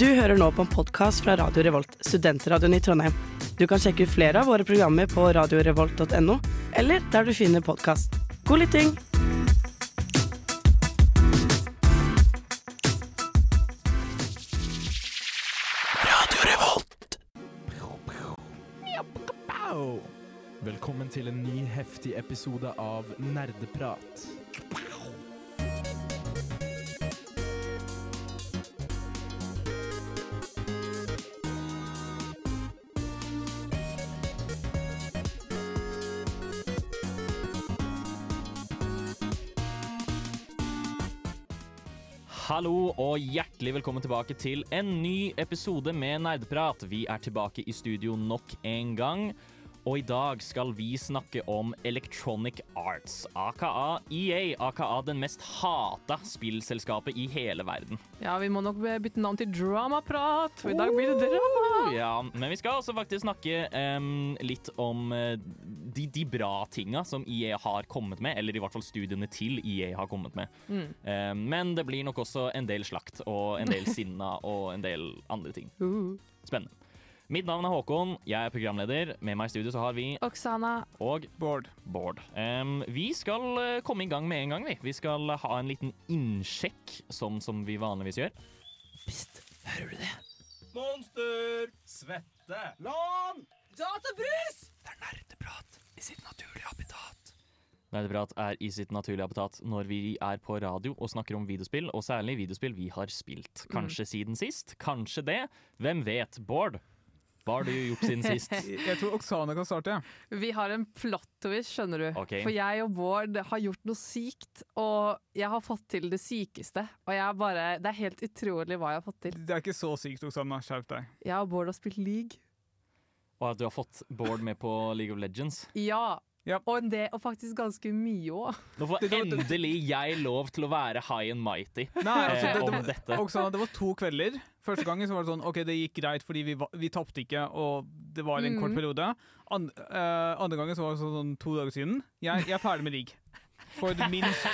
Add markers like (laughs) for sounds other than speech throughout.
Du hører nå på en podkast fra Radio Revolt, studentradioen i Trondheim. Du kan sjekke ut flere av våre programmer på radiorevolt.no, eller der du finner podkast. God lytting! Velkommen til en ny heftig episode av Nerdeprat. Hallo og hjertelig velkommen tilbake til en ny episode med Nerdeprat. Vi er tilbake i studio nok en gang. Og i dag skal vi snakke om Electronic Arts, aka EA, aka den mest hata spillselskapet i hele verden. Ja, vi må nok bytte navn til Dramaprat, for i dag blir det drama. Ja, Men vi skal også faktisk snakke um, litt om eh, de, de bra tinga som EA har kommet med, eller i hvert fall studiene til EA har kommet med. Mm. Um, men det blir nok også en del slakt og en del sinna og en del andre ting. Uh. Spennende. Mitt navn er Håkon, jeg er programleder. Med meg i studio så har vi Oksana. og Bård. Bård. Um, vi skal eh, komme i gang med en gang, vi. Vi skal ha en liten innsjekk, sånn som vi vanligvis gjør. Pst, hører du det? Monster! Svette! Lan! Databrus! Det er nerdeprat i sitt naturlige habitat. Nerdeprat er i sitt naturlige habitat når vi er på radio og snakker om videospill, og særlig videospill vi har spilt. Kanskje siden sist, kanskje det. Hvem vet? Bård, hva har du gjort siden sist? (laughs) Jeg tror Oksana kan starte. Vi har en plot twist, skjønner du. Okay. For jeg og Bård har gjort noe sykt, og jeg har fått til det sykeste. Og jeg er bare, det er helt utrolig hva jeg har fått til. Det er ikke så sykt, Oksana. Skjerp deg. Jeg og Bård har spilt league. Og at du har fått Bård med på League of Legends. Ja. Ja. Og, en del, og faktisk ganske mye òg. Nå får (laughs) endelig jeg lov til å være high and mighty Nei, altså, det, det, om det, dette. Oksana, det var to kvelder. Første gangen så var det sånn OK, det gikk greit fordi vi, vi tapte ikke, og det var en kort Mhm. periode. And, uh, andre gangen så var det sånn to dager siden. Jeg, jeg er ferdig med rigg. For minst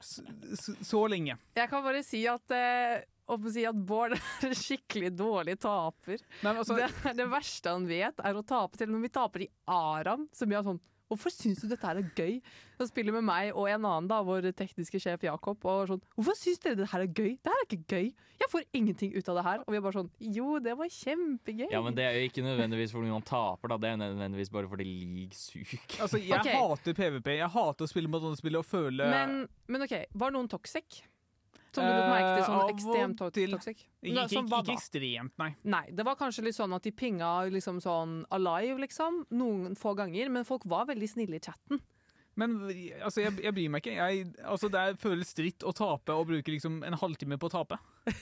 så, så lenge. Jeg kan bare si at eh, å si at Bård (laughs) er en skikkelig dårlig taper. Nei, altså, det, det verste han vet, er å tape. Selv når vi taper i Aram, så blir han sånn Hvorfor syns du dette her er gøy? Han spiller med meg og en annen, da, vår tekniske sjef Jakob. Og sånn, Hvorfor syns dere det her er gøy? Det her er ikke gøy. Jeg får ingenting ut av det her. Og vi er bare sånn Jo, det var kjempegøy. Ja, men det er jo ikke nødvendigvis fordi man taper, da. Det er nødvendigvis bare fordi league suger. altså, jeg okay. hater PVP. Jeg hater å spille mot andre spill og føle men, men OK, var noen toxic? Som du lot merke til Eh, sånn ekstremt to toxic? ikke, ikke, ikke ekstremt, nei. Nei, det var kanskje litt sånn at de pinga liksom sånn alive, liksom. Noen få ganger. Men folk var veldig snille i chatten. Men altså, jeg, jeg bryr meg ikke. Jeg, altså, det føles stritt å tape og bruke liksom, en halvtime på å tape. (laughs)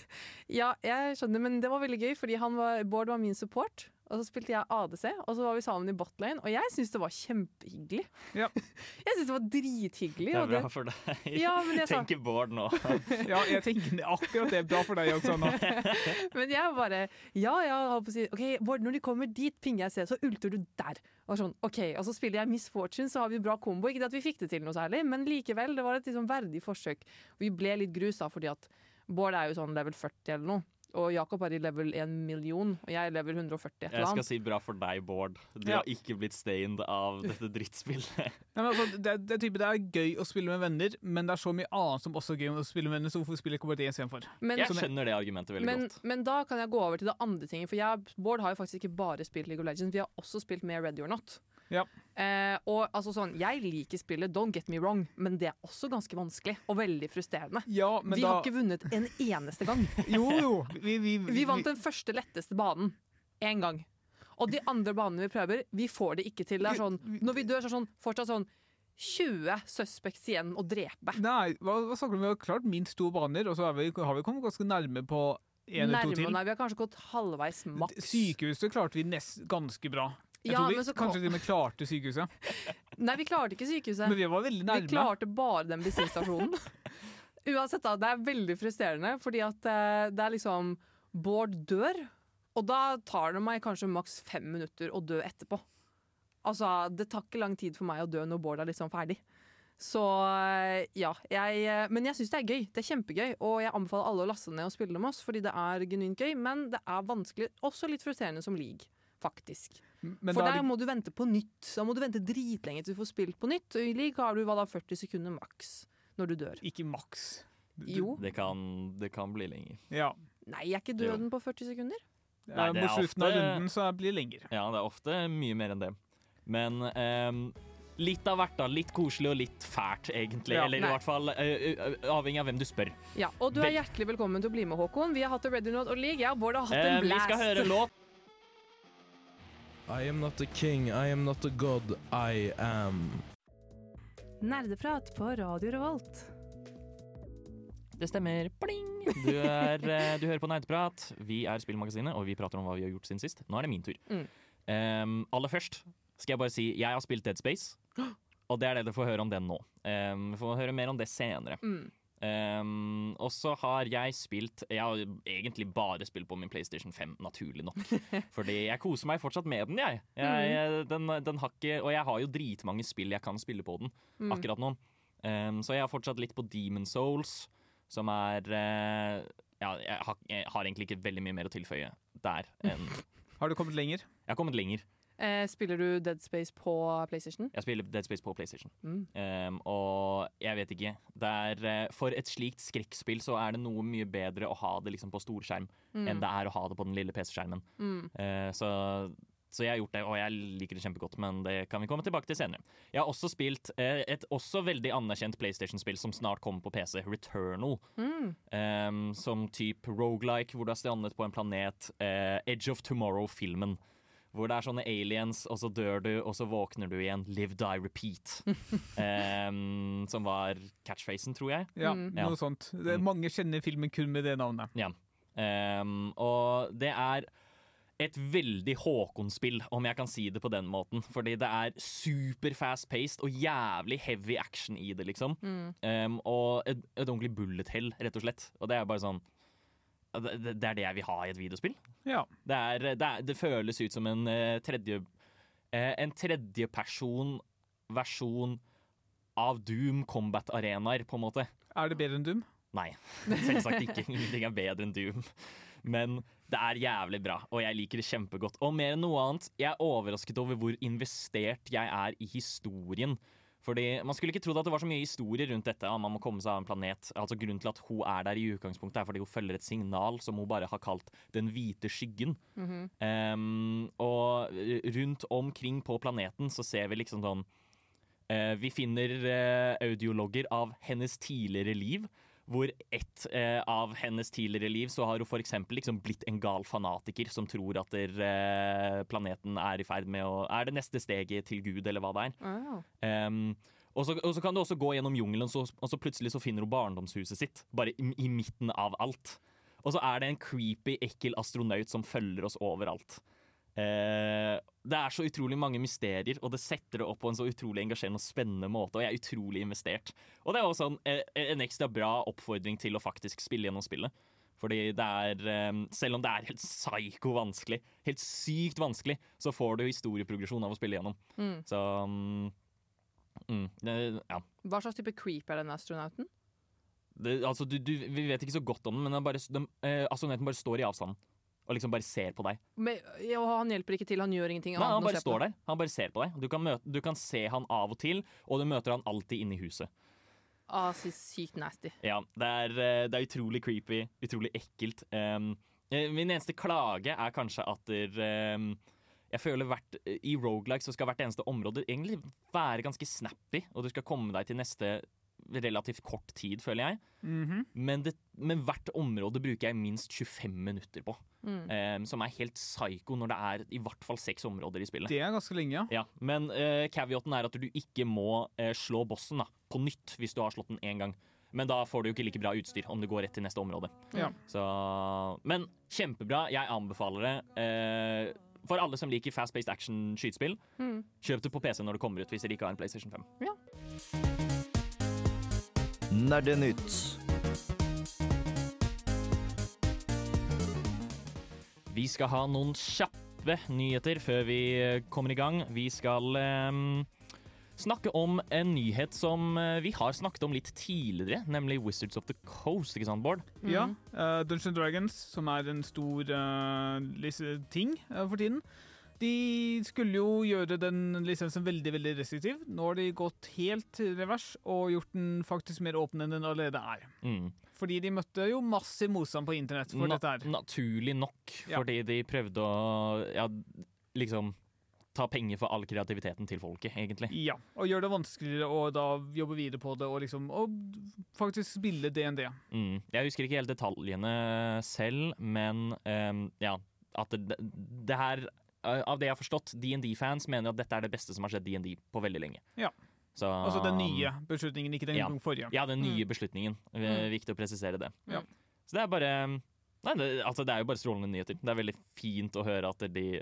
Ja, jeg skjønner, men det var veldig gøy, fordi han var, Bård var min support. Og så spilte jeg ADC, og så var vi sammen i botlane. Og jeg syns det var kjempehyggelig. Ja. (laughs) jeg syns det var drithyggelig. Det er det- bra for deg. Ja, men jeg sa- Tenker Bård nå. (laughs) Ja, jeg tenker akkurat det er bra for deg, Oksana. (laughs) Men jeg bare Ja, ja, holdt på å si OK, Bård, når de kommer dit, pinger jeg C, så ulter du der. Og sånn, ok, og så spiller jeg Miss Fortune, så har vi bra kombo. Ikke det at vi fikk det til noe særlig, men likevel, det var et liksom verdig forsøk. Vi ble litt grusa fordi at Bård er jo sånn level 40 eller noe. Og Jakob er i level 1 million, og jeg er level 140 et Jeg skal si bra for deg, Bård. Du Ja. har ikke blitt stained av dette drittspillet. (laughs) Nei, men altså, det, er- det, er type, det er gøy å spille med venner, men det er så mye annet som også er gøy å spille med venner, så hvorfor spiller jeg ikke bare det istedenfor? Men, Jeg skjønner det argumentet veldig men, godt. men da kan jeg gå over til det andre tinget. For jeg, Bård har jo faktisk ikke bare spilt League of Legends, vi har også spilt med Ready or Not. Ja. Eh, og altså sånn, Jeg liker spillet, don't get me wrong, men det er også ganske vanskelig og veldig frustrerende. Ja, men vi da har ikke vunnet en eneste gang. (laughs) Jo, jo. Vi, vi, (laughs) Vi vant den første letteste banen én gang. Og de andre banene vi prøver, vi får det ikke til. Det sånn, når vi dør, så er det sånn, fortsatt sånn 20 suspects igjen å drepe. Nei, hva, hva snakker du om? Vi har klart minst to baner, og så vi, har vi kommet ganske nærme på én eller to til. nei, vi har kanskje gått halvveis maks. Sykehuset klarte vi nest, ganske bra. Jeg Ja, tror vi men så kanskje kom- de klarte sykehuset, (laughs) Nei, vi klarte ikke sykehuset. men vi var veldig nærme. Vi klarte bare den bensinstasjonen. (laughs) Uansett, da, det er veldig frustrerende, fordi at eh, det er liksom Bård dør, og da tar det meg kanskje maks fem minutter å dø etterpå. Altså, Det tar ikke lang tid for meg å dø når Bård er liksom ferdig. Så eh, ja. Jeg, eh, men jeg syns det er gøy. Det er kjempegøy. Og jeg anbefaler alle å laste ned og spille det med oss, fordi det er genuint gøy. Men det er vanskelig, også litt frustrerende som league, faktisk. Men For da er der de... må du vente på nytt. Da må du vente dritlenge til du får spilt på nytt. Og I league har du hva da, 40 sekunder maks når du dør. ikke maks. Du- Jo. Det kan, det kan bli lenger. Ja. Nei, er ikke døden på 40 sekunder? Nei, det Mot er slutten av runden så blir det lenger. Ja, det er ofte mye mer enn det. Men um litt av hvert, da. Litt koselig og litt fælt, egentlig. Ja. Eller Nei. i hvert fall eh, eh, avhengig av hvem du spør. Ja, Og du er hjertelig velkommen til å bli med, Håkon. Vi har hatt det Ready Note og League. Jeg og Bård har hatt Eh, blast vi skal høre (laughs) låt. I am not a king, I am not a god, I am. Nerdeprat på Radio Revolt. Det stemmer. Pling! Du, er, eh, du hører på Nerdeprat. Vi er Spillmagasinet, og vi prater om hva vi har gjort siden sist. Nå er det min tur. Mm. Um, aller først skal jeg bare si jeg har spilt Dead Space. Og det er det dere får høre om den nå. Um, vi får høre mer om det senere. Mm. Ehm, og så har jeg spilt Jeg har egentlig bare spilt på min PlayStation 5, naturlig nok. (laughs) Fordi jeg koser meg fortsatt med den, jeg. jeg den, den har ikke, og jeg har jo dritmange spill jeg kan spille på den Mm. akkurat nå. Um, så jeg har fortsatt litt på Demon Souls, som er uh, Ja, jeg har, jeg har egentlig ikke veldig mye mer å tilføye der enn (laughs) Har du kommet lenger? Jeg har kommet lenger. Eh, spiller du Dead Space på PlayStation? Jeg spiller Dead Space på PlayStation. Mm. Um, og jeg vet ikke. Er, eh, for et slikt skrekkspill så er det noe mye bedre å ha det liksom på storskjerm enn det er å ha det på den lille PC-skjermen. Mm. Uh, så, så jeg har gjort det, og jeg liker det kjempegodt, men det kan vi komme tilbake til senere. Jeg har også spilt uh, et også veldig anerkjent PlayStation-spill som snart kommer på PC, Returnal. Mm. Ehm, som type rogelike, hvor du er strandet på en planet. Uh, Edge of Tomorrow-filmen. Hvor det er sånne aliens, og så dør du, og så våkner du igjen. Live, die, repeat. um, (laughs) som var catchphrasen, tror jeg. Ja, Mm. Ja. noe sånt. Det, Mm. mange kjenner filmen kun med det navnet. Ehm, og det er et veldig Håkon-spill, om jeg kan si det på den måten. Fordi det er super fast-paced og jævlig heavy action i det, liksom. Mm. Um, og et, et ordentlig bullet hell, rett og slett. Og det er bare sånn Det, er det jeg vil ha i et videospill. Ja. Det, er, det, er, det føles ut som en eh, tredje eh, En tredjeperson versjon av Doom Combat-arenaer, på en måte. Er det bedre enn Doom? Nei, selvsagt ikke. (laughs) Ingenting er bedre enn Doom. Men det er jævlig bra, og jeg liker det kjempegodt. Og mer enn noe annet, jeg er overrasket over hvor investert jeg er i historien. Fordi Man skulle ikke trodd at det var så mye historie rundt dette. at Man må komme seg av en planet. Altså Grunnen til at hun er der i utgangspunktet, er fordi hun følger et signal som hun bare har kalt Den hvite skyggen. Mm -hmm. um, og rundt omkring på planeten så ser vi liksom sånn eh, Vi finner eh, audiologger av hennes tidligere liv. Hvor ett eh, av hennes tidligere liv så har hun f.eks. Liksom blitt en gal fanatiker som tror at der, eh, planeten er i ferd med å Er det neste steget til Gud, eller hva det er. Oh. Um, og, så, og så kan du også gå gjennom jungelen, så, og så plutselig så finner hun barndomshuset sitt. Bare i, i midten av alt. Og så er det en creepy, ekkel astronaut som følger oss overalt. Eh, det er så utrolig mange mysterier, og det setter det opp på en så utrolig engasjerende og spennende måte. Og jeg er utrolig investert. Og det er også en, eh, en ekstra bra oppfordring til å faktisk spille gjennom spillet. Fordi det er eh, Selv om det er helt psyko vanskelig, helt sykt vanskelig, så får du historieprogresjon av å spille gjennom. Mm. Så mm, mm, det, ja. Hva slags type creep er den astronauten? Det, altså, du, du, vi vet ikke så godt om den, men den bare, den, eh, astronauten bare står i avstand. Og liksom bare ser på deg. Men, ja, han hjelper ikke til, han gjør ingenting Nei, han bare står der. Han bare ser på deg. Du kan, møte, du kan se han av og til, og du møter han alltid inne i huset. Ah, så sykt nasty. Ja, det er, eh, det er utrolig creepy, utrolig ekkelt. Um, min eneste klage er kanskje at der, um, jeg føler hvert, i Roguelike så skal hvert eneste område egentlig være ganske snappy, og du skal komme deg til neste relativt kort tid, føler jeg. Mhm. Men, det, men hvert område bruker jeg minst 25 minutter på. Mm. Um, som er helt psycho når det er i hvert fall seks områder i spillet. Det er ganske lenge, ja. Ja, Men uh, caveaten er at du ikke må uh, slå bossen da, på nytt hvis du har slått den én gang. Men da får du jo ikke like bra utstyr om du går rett til neste område. Ja. Så, men kjempebra. Jeg anbefaler det. Eh, for alle som liker fast-paced action-skytespill, Mm. kjøp det på PC når det kommer ut, hvis dere ikke har en PlayStation 5. Nerdenytt. Vi skal ha noen kjappe nyheter før vi eh, kommer i gang. Vi skal um, snakke om en nyhet som eh, vi har snakket om litt tidligere, nemlig Wizards of the Coast. ikke sant, Bård? Ja, uh, Dungeons Dragons, som er en stor uh, ting uh, for tiden, de skulle jo gjøre den lisensen veldig veldig restriktiv. Nå har de gått helt revers og gjort den faktisk mer åpen enn den allerede er. Mm. Fordi de møtte jo massiv motstand på internett for Na dette her. naturlig nok, Ja. fordi de prøvde å ja, liksom ta penger for all kreativiteten til folket, egentlig. Ja, og gjør det vanskeligere å da jobbe videre på det og liksom og faktisk spille DND. Mm. Jeg husker ikke helt detaljene selv, men um, ja, at det, det her Av det jeg har forstått, DND-fans mener at dette er det beste som har skjedd DND på veldig lenge. Ja. Så, Altså den nye beslutningen, ikke den Ja. forrige. Ja, den nye Mm. beslutningen. Eh, Mm. Viktig å presisere det. Ja. Så det er bare Nei, det, altså det er jo bare strålende nyheter. Det er veldig fint å høre at de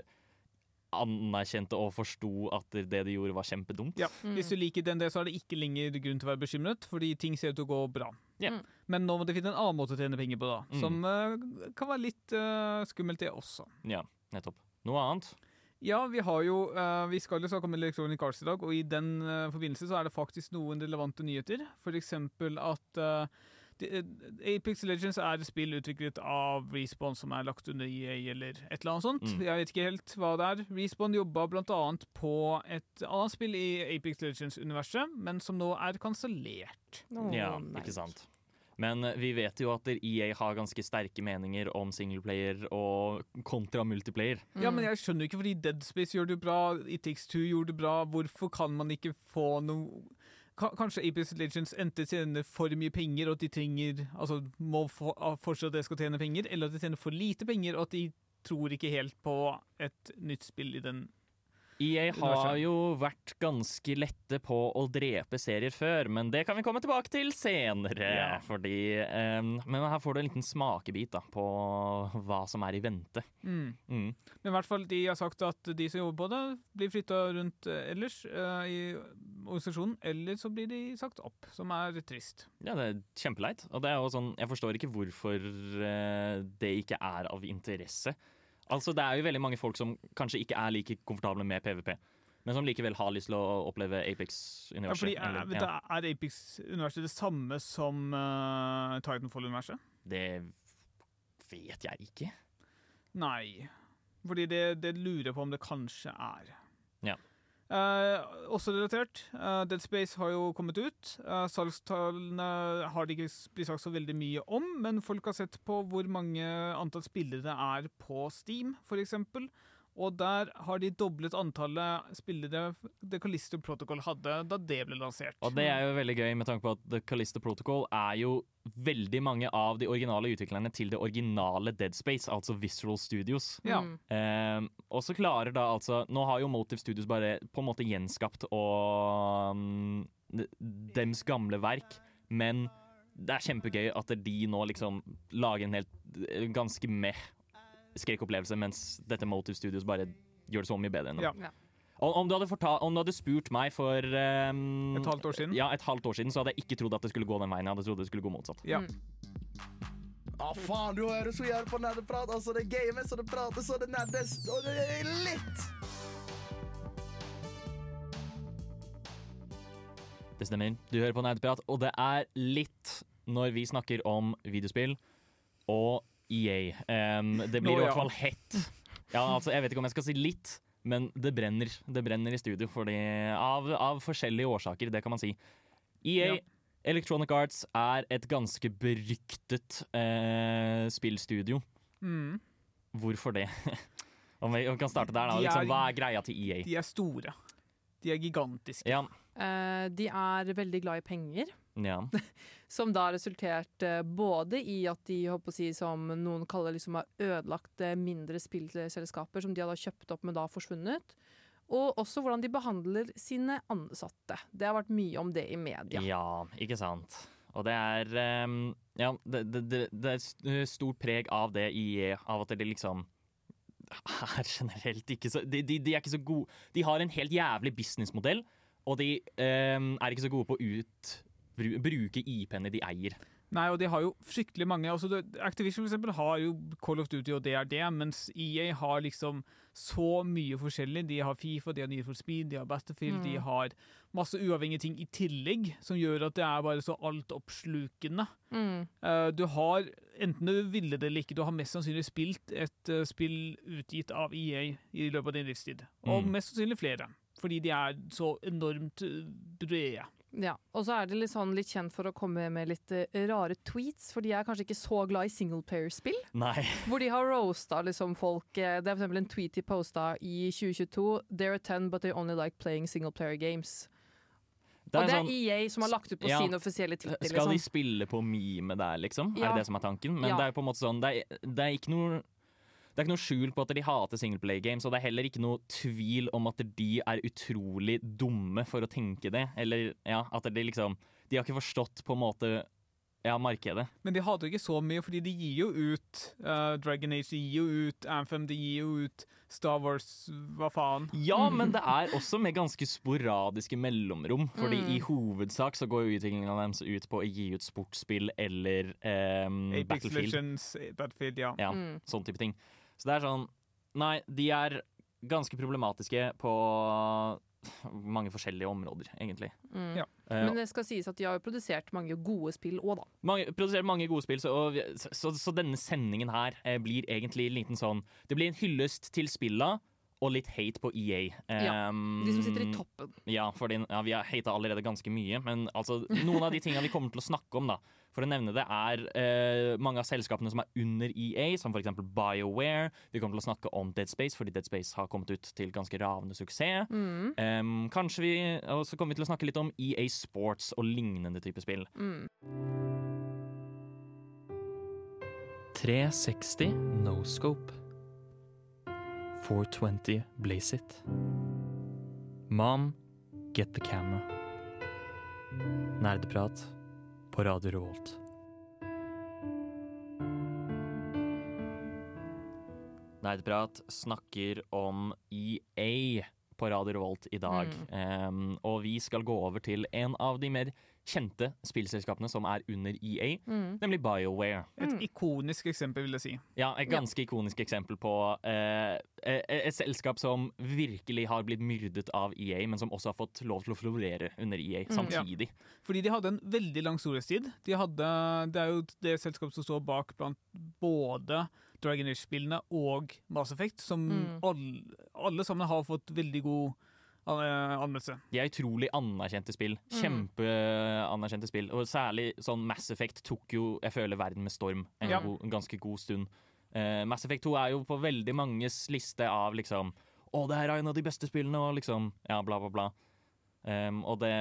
anerkjente og forsto at det de gjorde, var kjempedumt. Ja, Mm. Hvis du liker den det, så er det ikke lenger grunn til å være bekymret, fordi ting ser ut til å gå bra. Ja. Mm. Men nå må de finne en annen måte å tjene penger på, da. Mm. Som eh, kan være litt uh, skummelt, det også. Ja, nettopp. Noe annet? Ja, vi har jo uh, Vi skal jo snakke om Electronic Arts i dag, og i den uh, forbindelse så er det faktisk noen relevante nyheter. For eksempel at uh, Apex Legends er et spill utviklet av Respawn som er lagt under EA eller et eller annet sånt. Mm. Jeg vet ikke helt hva det er. Respawn jobba annet på et annet spill i Apex Legends-universet, men som nå er kansellert. Oh, Ja, nei. ikke sant. Men eh, vi vet jo at EA har ganske sterke meninger om singleplayer og kontra multiplayer. Ja, Mm. men jeg skjønner ikke fordi Dead Space gjør det bra, It Takes Two gjorde det bra. Hvorfor kan man ikke få noe Kanskje Apex Legends enten tjener for mye penger, og at de trenger Altså må få, ah, fortsatt det skal tjene penger, eller at de tjener for lite penger, og at de tror ikke helt på et nytt spill i den EA har jo vært ganske lette på å drepe serier før, men det kan vi komme tilbake til senere. Ja. Fordi um, Men her får du en liten smakebit da, på hva som er i vente. mm. Mm. Men i hvert fall, de har sagt at de som jobber på det, blir flytta rundt eh, ellers uh, i organisasjonen, eller så blir de sagt opp, som er trist. Ja, det er kjempeleit. Og det er jo sånn, jeg forstår ikke hvorfor uh, det ikke er av interesse. Altså, Det er jo veldig mange folk som kanskje ikke er like komfortable med PVP, men som likevel har lyst til å oppleve Ja, Apex-universet. fordi er, eller- er Apex-universet det samme som uh, Titanfall-universet? Det vet jeg ikke. Nei. Fordi det, det lurer på om det kanskje er. Ja. Eh, også relatert, eh, Dead Space har jo kommet ut. Uh, salgstallene har det ikke blitt sagt så veldig mye om, men folk har sett på hvor mange antall spillere det er på Steam, f.eks. Og der har de doblet antallet spillere The Callisto Protocol hadde da det ble lansert. Og det er jo veldig gøy med tanke på at The Callisto Protocol er jo veldig mange av de originale utviklerne til det originale Dead Space, altså Visceral Studios. Ja. Eh, og så klarer da altså Nå har jo Motive Studios bare på en måte gjenskapt og um, dems gamle verk, men det er kjempegøy at de nå liksom lager en helt eh, ganske meh skrekkopplevelse, mens dette Motive Studios bare gjør det så mye bedre enn Ja. Om, du om du hadde spurt meg for um, Et halvt år siden? Ja, et halvt år siden, så hadde jeg ikke trodd at det skulle gå den veien. Jeg hadde trodd det skulle gå motsatt. Ja. Ja, faen, du hører så jævlig på nerdeprat. Altså, det games, og det prates, og det nerdes, og det er litt. Det stemmer. Du hører på Nerdeprat, og det er litt når vi snakker om videospill og EA. Um, det blir Nå, i hvert fall hett. Ja, altså, jeg vet ikke om jeg skal si litt, men det brenner. Det brenner i studio fordi, av, av forskjellige årsaker, det kan man si. EA, Ja. Electronic Arts, er et ganske beryktet eh, spillstudio. Mm. Hvorfor det? (laughs) om vi kan starte der, da. Er- Liksom, hva er greia til EA? De er store. De er gigantiske. Ja, Uh, de er veldig glad i penger. Ja. (laughs) Som da har resultert eh, både i at de, å si, som noen kaller liksom har ødelagt eh, mindre spillselskaper som de hadde kjøpt opp, men da forsvunnet. Og også hvordan de behandler sine ansatte. Det har vært mye om det i media. Ja, ikke sant. Og det er ehm, Ja, det, det, det, er stort preg av det i av at det liksom er generelt ikke så de, de, de er ikke så gode De har en helt jævlig businessmodell, og de um, er ikke så gode på å ut, bruke IP-ene de eier. Nei, og de har jo fryktelig mange. Altså, Activision for eksempel har jo Call of Duty og DRD, mens EA har liksom så mye forskjellig. De har Fifa, de har Need for Speed, de har Battlefield, Mm. de har masse uavhengige ting i tillegg, som gjør at det er bare så altoppslukende. Mm. Eh, du har, enten du ville det eller ikke, du har mest sannsynlig spilt et eh, spill utgitt av EA i løpet av din livstid. Og Mm. mest sannsynlig flere, fordi de er så enormt eh, brede. Ja, og så er det litt, sånn, litt kjent for å komme med litt uh, rare tweets, for de er kanskje ikke så glad i singleplayer-spill. Nei. (laughs) Hvor de har roasta liksom folk Uh, Det er for eksempel en tweet de posta i 2022. They're 10, but they only like playing singleplayer games. Det og det sånn- er EA som har lagt ut på Ja. sin offisielle Twitter. Skal de Liksom. spille på meme der, liksom? Er det det som er tanken? Men Ja. det er på en måte sånn Det er, det er ikke noe det er ikke noe skjul på at de hater singleplay games, og det er heller ikke noe tvil om at de er utrolig dumme for å tenke det. Eller ja, at de liksom De har ikke forstått på en måte ja, markedet. Men de hater ikke så mye, fordi de gir jo ut uh, Dragon Age, de gir jo ut Anthem, de gir jo ut Star Wars, hva faen. Ja, men det er også med ganske sporadiske mellomrom. Fordi Mm. i hovedsak så går jo utviklingen deres ut på å gi ut sportsspill eller um, Battlefield. Legends, Battlefield, ja. Ja, Mm. sånn type ting. Så det er sånn Nei, de er ganske problematiske på mange forskjellige områder, egentlig. Mm. Ja. Eh, Men det skal sies at de har jo produsert mange gode spill òg, da. mange, produsert mange gode spill, så, og, så, så, så denne sendingen her eh, blir egentlig en liten sånn Det blir en hyllest til spilla og litt hate på EA. Ja, Um, De som sitter i toppen. Ja, fordi ja, vi har hata allerede ganske mye, men altså, noen av de tingene vi kommer til å snakke om, da, for å nevne det, er eh, mange av selskapene som er under EA, som f.eks. BioWare. Vi kommer til å snakke om Dead Space, fordi Dead Space har kommet ut til ganske ravende suksess. Mm. Um, kanskje vi, Og så kommer vi til å snakke litt om EA Sports og lignende type spill. Mm. 360 No Scope. 420 Blaze It. Mom, get the camera. Nerdeprat på Radio Revolt. Nerdprat snakker om EA på Radio Revolt i dag. Um, og vi skal gå over til en av de mer kjente spillselskapene som er under EA, Mm. nemlig BioWare. Et ikonisk eksempel, vil jeg si. Ja, et ganske ikonisk eksempel på eh, et, et selskap som virkelig har blitt myrdet av EA, men som også har fått lov til å florere under EA samtidig. Fordi de hadde en veldig lang storhetstid. De hadde, det er jo det selskapet som står bak blant både Dragon Age-spillene og Mass Effect, som Mm. alle, alle sammen har fått veldig god eh, anmeldelse. De er utrolig anerkjente spill. Kjempeanerkjente spill. Og særlig sånn Mass Effect tok jo, jeg føler, verden med storm en, Ja. god, en ganske god stund. Uh, Mass Effect 2 er jo på veldig manges liste av liksom Å, det her er en av de beste spillene, og liksom Ja, bla, bla, bla. Um, og det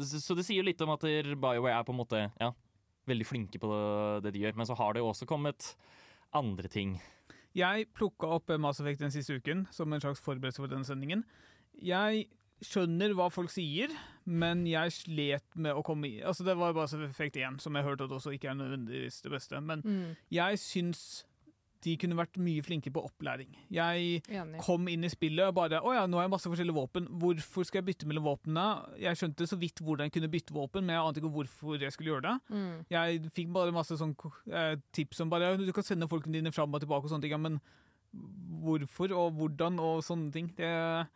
Så det sier jo litt om at BioWare er på en måte Ja, veldig flinke på det de gjør. Men så har det jo også kommet andre ting. Jeg plukka opp eh, Mass Effect den siste uken som en slags forberedelse for denne sendingen. Jeg skjønner hva folk sier, men jeg slet med å komme i Altså, det var bare så effekt én, som jeg hørte at også ikke er nødvendigvis det beste. Men Mm. jeg syns de kunne vært mye flinkere på opplæring. Jeg Enig. kom inn i spillet og bare Å ja, nå har jeg masse forskjellige våpen. Hvorfor skal jeg bytte mellom våpnene? Jeg skjønte så vidt hvordan jeg kunne bytte våpen, men jeg ante ikke hvorfor jeg skulle gjøre det. Mm. Jeg fikk bare masse sånn eh, tips om bare du kan sende folkene dine fram og tilbake og sånne ting, men hvorfor og hvordan og sånne ting. Det,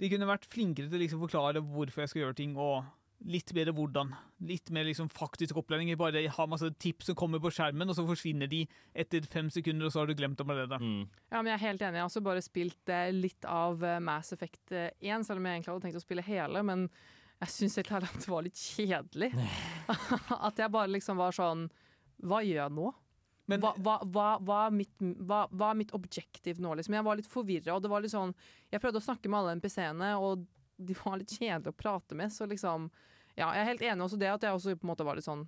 de kunne vært flinkere til å liksom forklare hvorfor jeg skal gjøre ting, og litt bedre hvordan. Litt mer liksom faktisk opplæring. Jeg bare har masse tips som kommer på skjermen, og så forsvinner de etter fem sekunder, og så har du glemt dem allerede. Mm. Ja, men jeg er helt enig. Jeg har også bare spilt eh, litt av eh, Mass Effect eh, 1, selv om jeg egentlig hadde tenkt å spille hele. Men jeg syns helt ærlig at det var litt kjedelig. (laughs) at jeg bare liksom var sånn Hva gjør jeg nå? Men hva, hva, hva, hva, er mitt, hva, er mitt objektiv nå, liksom? Jeg var litt forvirra, og det var litt sånn Jeg prøvde å snakke med alle NPC-ene, og de var litt kjedelige å prate med, så liksom Ja, jeg er helt enig også det at jeg også på en måte var litt sånn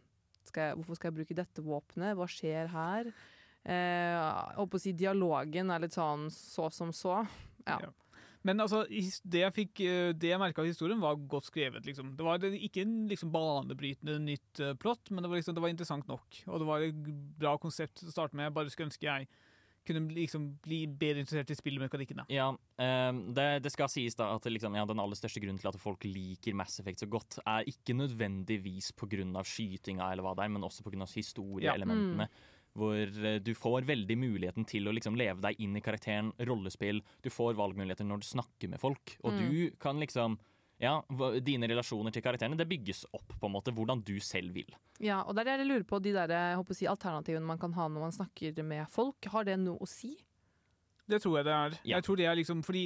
skal jeg, Hvorfor skal jeg bruke dette våpenet? Hva skjer her? Eh, holdt på å si dialogen er litt sånn så som så. Ja. Ja. Men altså, det jeg fikk, eh, det jeg merka av historien, var godt skrevet. liksom. Det var ikke en liksom banebrytende nytt eh, plott, men det var, liksom, det var interessant nok. Og det var et bra konsept å starte med. Jeg bare skulle ønske jeg kunne bli- liksom bli bedre interessert i spillmekanikkene. Ja, ehm, det, det skal sies da at liksom, ja, den aller største grunnen til at folk liker Mass Effect så godt, er ikke nødvendigvis pga. skytinga eller hva det er, men også pga. historieelementene. Hvor eh, du får veldig muligheten til å liksom leve deg inn i karakteren, rollespill. Du får valgmuligheter når du snakker med folk, og du kan liksom ja, Dine relasjoner til karakterene det bygges opp på en måte hvordan du selv vil. Ja, og der er det jeg lurer på, de der, jeg håper å si, alternativene man kan ha når man snakker med folk, har det noe å si? Det tror jeg det er. Ja. Jeg tror det er liksom fordi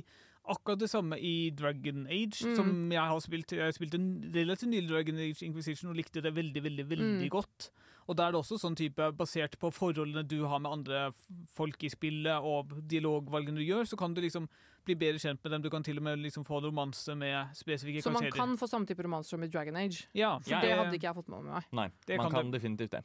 akkurat det samme i Dragon Age, Mm. som jeg har spilt. Jeg spilte en relativt nylig Dragon Age Inquisition og likte det veldig, veldig, veldig Mm. godt. Og da er det også sånn type, basert på forholdene du har med andre folk i spillet, og dialogvalgene du gjør, så kan du liksom bli bedre kjent med dem. Du kan til og med liksom få romanse med spesifikke Så man karakterer. kan få samme type romanser som i Dragon Age? Ja, For Ja, det hadde ikke jeg fått med meg. Nei, Det man kan kan definitivt det.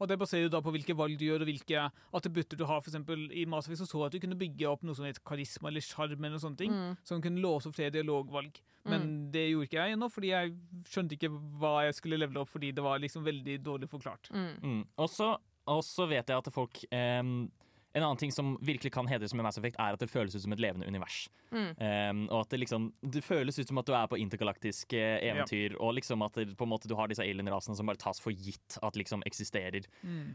Og det baserer jo da på hvilke valg du gjør, og hvilke attributter du har. For eksempel, I Mass Effect så så at du kunne bygge opp noe som het karisma eller sjarm, eller sånne ting, Mm. som kunne låse opp flere dialogvalg. Men det gjorde ikke jeg ennå, fordi jeg skjønte ikke hva jeg skulle levele opp, fordi det var liksom veldig dårlig forklart. Mm. Mm. Og så vet jeg at folk ehm, En annen ting som virkelig kan hedres med Mass Effect, er at det føles ut som et levende univers. Mm. Um, og at det liksom Det føles ut som at du er på intergalaktiske eventyr, og liksom at det, på en måte du har disse alien-rasene som bare tas for gitt at liksom eksisterer.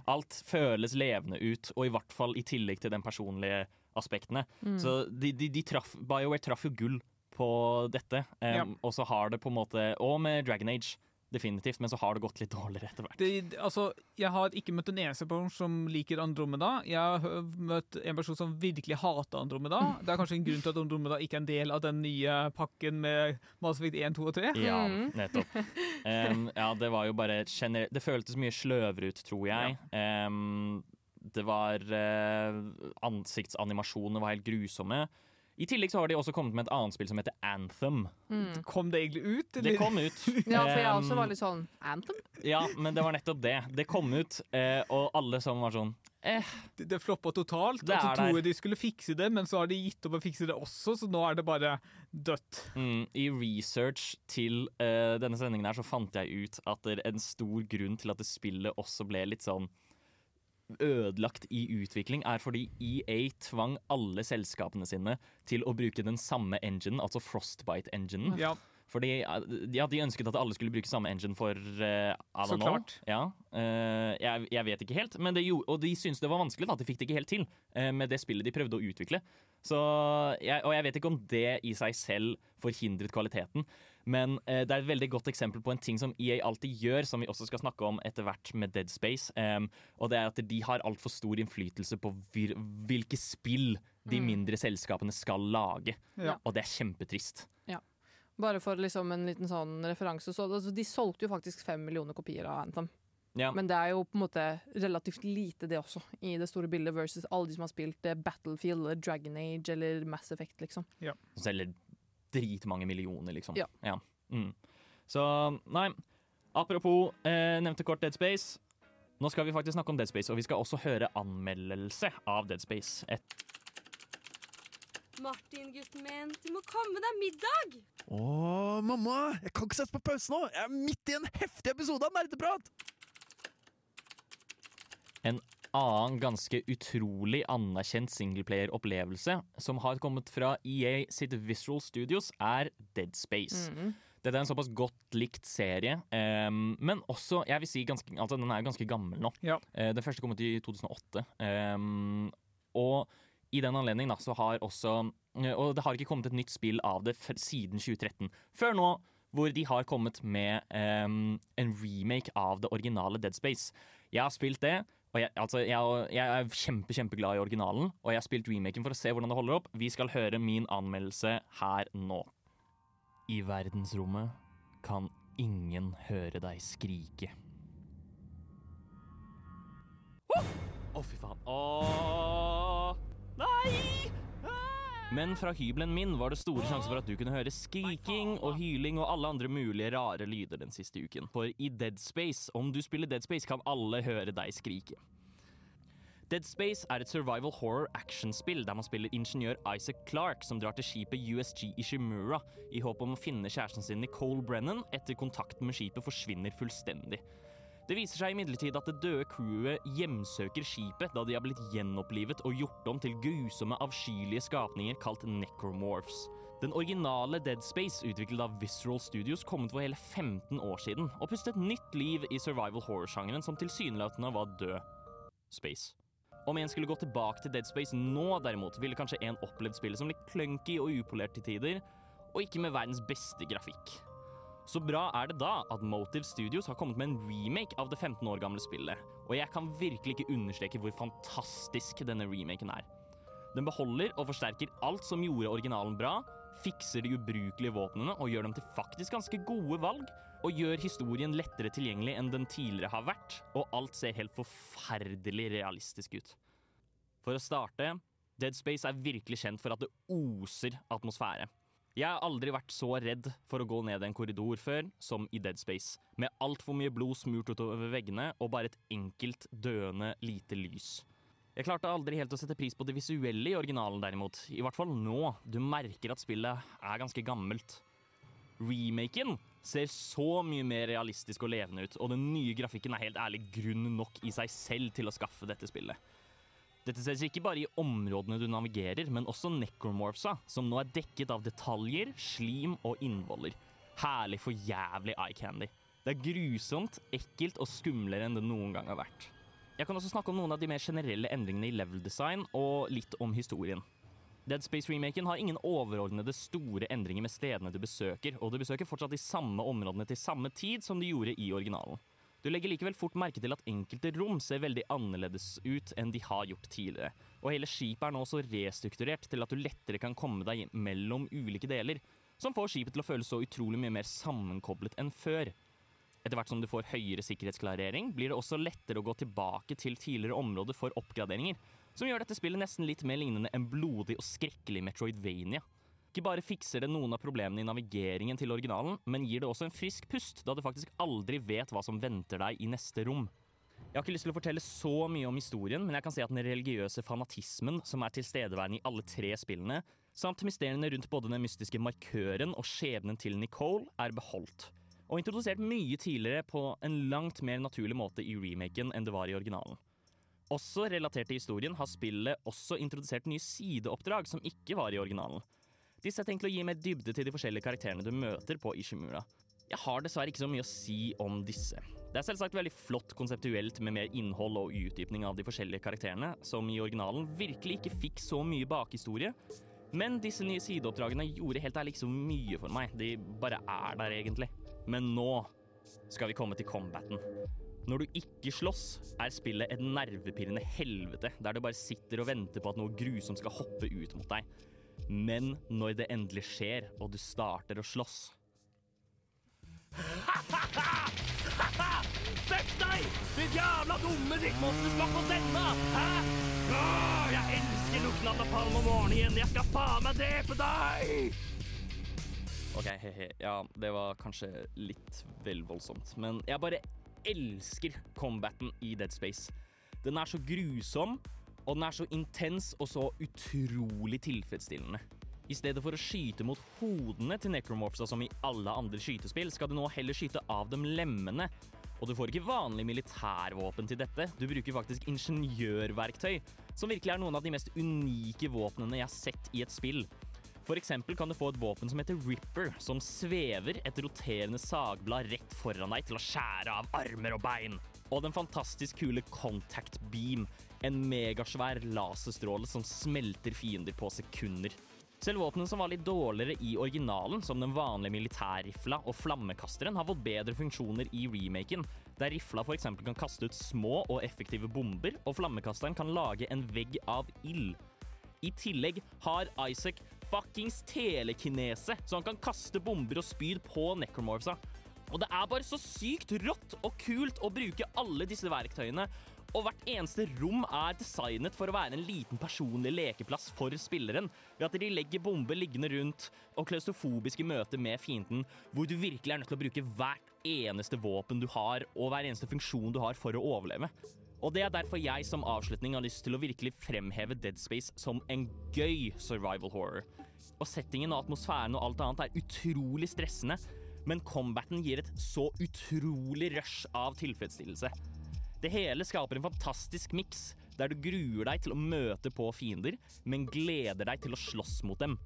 Alt føles levende ut, og i hvert fall i tillegg til den personlige aspektene. Mm. Så de, de, de traff, BioWare traff jo gull på dette, ehm, og så har det på en måte Og med Dragon Age, definitivt, men så har det gått litt dårligere etter hvert. Det, altså, jeg har ikke møtt en eneste person som liker Andromeda. Jeg har møtt en person som virkelig hater Andromeda. Det er kanskje en grunn til at Andromeda ikke er en del av den nye pakken med Mass Effect 1, 2 og 3. Ja, Mm. nettopp. Um, ja, det var jo bare generelt Det føltes mye sløvere ut, tror jeg. Um, det var uh, Ansiktsanimasjonene var helt grusomme. I tillegg så har de også kommet med et annet spill som heter Anthem. Mm. Kom det egentlig ut? Det kom ut. (laughs) Ja, for jeg også var litt sånn Anthem? Ja, men det var nettopp det. Det kom ut, eh, og alle sammen var sånn eh, Det, det floppa totalt. Det og så er tror jeg de skulle fikse det, men så har de gitt opp å fikse det også, så nå er det bare dødt. Mm, I research til uh, denne sendingen her så fant jeg ut at det er en stor grunn til at det spillet også ble litt sånn ødelagt i utvikling, er fordi EA tvang alle selskapene sine til å bruke den samme enginen, altså Frostbite-enginen. Ja, Fordi eh, ja, de ønsket at alle skulle bruke samme engine for uh, Så know. klart. Ja, Uh, jeg, jeg vet ikke helt, men det og de syntes det var vanskelig. Da. De fikk det ikke helt til uh, med det spillet de prøvde å utvikle. Så jeg, og jeg vet ikke om det i seg selv forhindret kvaliteten, men eh, det er et veldig godt eksempel på en ting som EA alltid gjør, som vi også skal snakke om etter hvert med Dead Space. Um, og det er at de har altfor stor innflytelse på vir hvilke spill de mindre selskapene skal lage. Ja. Og det er kjempetrist. Bare for liksom en liten sånn referanse. Så, altså, de solgte jo faktisk fem millioner kopier av Anthem. Ja. Men det er jo på en måte relativt lite, det også, i det store bildet, versus alle de som har spilt eh, Battlefield, eller Dragon Age eller Mass Effect, liksom. Som selger dritmange millioner, liksom. Ja. Mm. Så nei. Apropos eh, nevnte kort Dead Space. Nå skal vi faktisk snakke om Dead Space, og vi skal også høre anmeldelse av Dead Space. Et Martin, gutten min, du må komme deg middag! Å, mamma! Jeg kan ikke sette på pause nå! Jeg er midt i en heftig episode av Nerdeprat! Annen ganske utrolig anerkjent singleplayer-opplevelse som har kommet fra EA sitt Visual Studios, er Dead Space. Mhm. Dette er en såpass godt likt serie, um, men også jeg vil si ganske, altså den er jo ganske gammel nå. Ja. Uh, den første kom ut i 2008. Um, og i den anledning da, så har også uh, Og det har ikke kommet et nytt spill av det siden 2013. Før nå, hvor de har kommet med um, en remake av det originale Dead Space. Jeg har spilt det. Og jeg, altså, jeg, jeg er kjempe, kjempeglad i originalen, og jeg har spilt remaken for å se hvordan det holder opp. Vi skal høre min anmeldelse her nå. I verdensrommet kan ingen høre deg skrike. Å, fy faen. Åh, nei! Men fra hybelen min var det store sjanser for at du kunne høre skriking og hyling og alle andre mulige rare lyder den siste uken. For i Dead Space, om du spiller Dead Space, kan alle høre deg skrike. Dead Space er et survival horror actionspill der man spiller ingeniør Isaac Clarke som drar til skipet USG Ishimura i håp om å finne kjæresten sin Nicole Brennan etter kontakten med skipet forsvinner fullstendig. Det viser seg imidlertid at det døde crewet hjemsøker skipet da de har blitt gjenopplivet og gjort om til grusomme, avskyelige skapninger kalt necromorphs. Den originale Dead Space, utviklet av Visceral Studios, kom ut for hele 15 år siden og pustet nytt liv i survival horror-sjangeren som tilsynelatende var død. Space. Om en skulle gå tilbake til Dead Space nå, derimot, ville kanskje en opplevd spillet som litt clunky og upolert til tider, og ikke med verdens beste grafikk. Så bra er det da at Motive Studios har kommet med en remake av det 15 år gamle spillet, og jeg kan virkelig ikke understreke hvor fantastisk denne remaken er. Den beholder og forsterker alt som gjorde originalen bra, fikser de ubrukelige våpnene og gjør dem til faktisk ganske gode valg, og gjør historien lettere tilgjengelig enn den tidligere har vært, og alt ser helt forferdelig realistisk ut. For å starte, Dead Space er virkelig kjent for at det oser atmosfære. Jeg har aldri vært så redd for å gå ned en korridor før som i Dead Space, med altfor mye blod smurt utover veggene og bare et enkelt døende lite lys. Jeg klarte aldri helt å sette pris på det visuelle i originalen, derimot. I hvert fall nå. Du merker at spillet er ganske gammelt. Remaken ser så mye mer realistisk og levende ut, og den nye grafikken er helt ærlig grunn nok i seg selv til å skaffe dette spillet. Dette ses ikke bare i områdene du navigerer, men også necromorphsa, som nå er dekket av detaljer, slim og innvoller. Herlig for jævlig eye candy. Det er grusomt, ekkelt og skumlere enn det noen gang har vært. Jeg kan også snakke om noen av de mer generelle endringene i level design, og litt om historien. Dead Space-remaken har ingen overordnede store endringer med stedene du besøker, og du besøker fortsatt de samme områdene til samme tid som du gjorde i originalen. Du legger likevel fort merke til at enkelte rom ser veldig annerledes ut enn de har gjort tidligere, og hele skipet er nå så restrukturert til at du lettere kan komme deg mellom ulike deler, som får skipet til å føles så utrolig mye mer sammenkoblet enn før. Etter hvert som du får høyere sikkerhetsklarering, blir det også lettere å gå tilbake til tidligere områder for oppgraderinger, som gjør dette spillet nesten litt mer lignende enn blodig og skrekkelig Metroidvania. Ikke bare fikser det noen av problemene i navigeringen til originalen, men gir det også en frisk pust, da du faktisk aldri vet hva som venter deg i neste rom. Jeg har ikke lyst til å fortelle så mye om historien, men jeg kan si at den religiøse fanatismen som er tilstedeværende i alle tre spillene, samt mysteriene rundt både den mystiske markøren og skjebnen til Nicole, er beholdt. Og introdusert mye tidligere på en langt mer naturlig måte i remaken enn det var i originalen. Også relatert til historien har spillet også introdusert nye sideoppdrag som ikke var i originalen. Disse er tenkt å gi mer dybde til de forskjellige karakterene du møter på Ishimura. Jeg har dessverre ikke så mye å si om disse. Det er selvsagt veldig flott konseptuelt med mer innhold og utdypning av de forskjellige karakterene, som i originalen virkelig ikke fikk så mye bakhistorie. Men disse nye sideoppdragene gjorde helt ærlig ikke så mye for meg. De bare er der, egentlig. Men nå skal vi komme til combaten. Når du ikke slåss, er spillet et nervepirrende helvete, der du bare sitter og venter på at noe grusomt skal hoppe ut mot deg. Men når det endelig skjer, og du starter å slåss Fuck deg! Ditt jævla dumme drittmonster, smak på denne! Hæ? Åh, jeg elsker lukten av napalm om morgenen. Jeg skal faen meg drepe deg! OK, he-he. Ja, det var kanskje litt vel voldsomt. Men jeg bare elsker combaten i Dead Space. Den er så grusom, og den er så intens og så utrolig tilfredsstillende. I stedet for å skyte mot hodene til necromorphsa som i alle andre skytespill, skal du nå heller skyte av dem lemmene. Og du får ikke vanlig militærvåpen til dette, du bruker faktisk ingeniørverktøy, som virkelig er noen av de mest unike våpnene jeg har sett i et spill. For eksempel kan du få et våpen som heter Ripper, som svever et roterende sagblad rett foran deg til å skjære av armer og bein. Og den fantastisk kule Contact Beam, en megasvær laserstråle som smelter fiender på sekunder. Selv våpnene som var litt dårligere i originalen, som den vanlige militærrifla og flammekasteren, har fått bedre funksjoner i remaken, der rifla f.eks. kan kaste ut små og effektive bomber, og flammekasteren kan lage en vegg av ild. I tillegg har Isaac fuckings telekinese, så han kan kaste bomber og spyd på necromorphsa. Og det er bare så sykt rått og kult å bruke alle disse verktøyene, og hvert eneste rom er designet for å være en liten personlig lekeplass for spilleren, ved at de legger bomber liggende rundt og klaustrofobiske møter med fienden, hvor du virkelig er nødt til å bruke hvert eneste våpen du har, og hver eneste funksjon du har for å overleve. Og det er derfor jeg som avslutning har lyst til å virkelig fremheve Dead Space som en gøy survival horror. Og settingen og atmosfæren og alt annet er utrolig stressende, men combaten gir et så utrolig rush av tilfredsstillelse. Det hele skaper en fantastisk miks, der du gruer deg til å møte på fiender, men gleder deg til å slåss mot dem.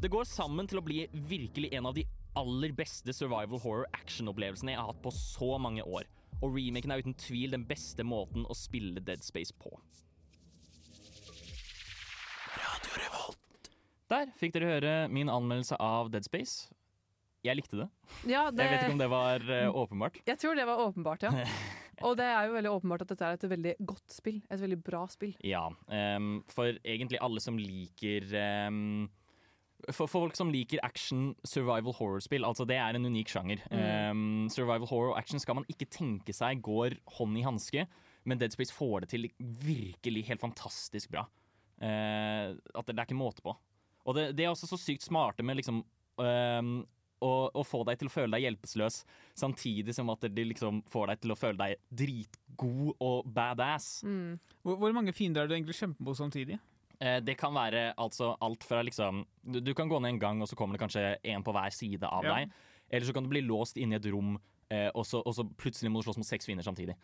Det går sammen til å bli virkelig en av de aller beste survival horror action-opplevelsene jeg har hatt på så mange år. Og remaken er uten tvil den beste måten å spille Dead Space på. Der fikk dere høre min anmeldelse av Dead Space. Jeg likte det. Ja, det, Jeg vet ikke om det var eh, åpenbart. jeg tror det var åpenbart, ja. (laughs) (laughs) Og det er jo veldig åpenbart at dette er et veldig godt spill. Et veldig bra spill. Ja, um, for egentlig alle som liker um, For folk som liker action survival horror-spill, altså det er en unik sjanger. Ehm, survival horror og action skal man ikke tenke seg går hånd i hanske, men Dead Space får det til virkelig helt fantastisk bra. Uh, at det, det er ikke måte på. Og det, det er også så sykt smarte med liksom ehm, å, å få deg til å føle deg hjelpeløs, samtidig som at de liksom får deg til å føle deg dritgod og badass. Mm. Hvor, hvor mange fiender er du egentlig kjemper mot samtidig? Eh, Det kan være altså alt fra liksom du, du kan gå ned en gang, og så kommer det kanskje en på hver side av Ja. deg. Eller så kan du bli låst inne i et rom, eh, og, så, og så plutselig må du slåss mot seks fiender samtidig.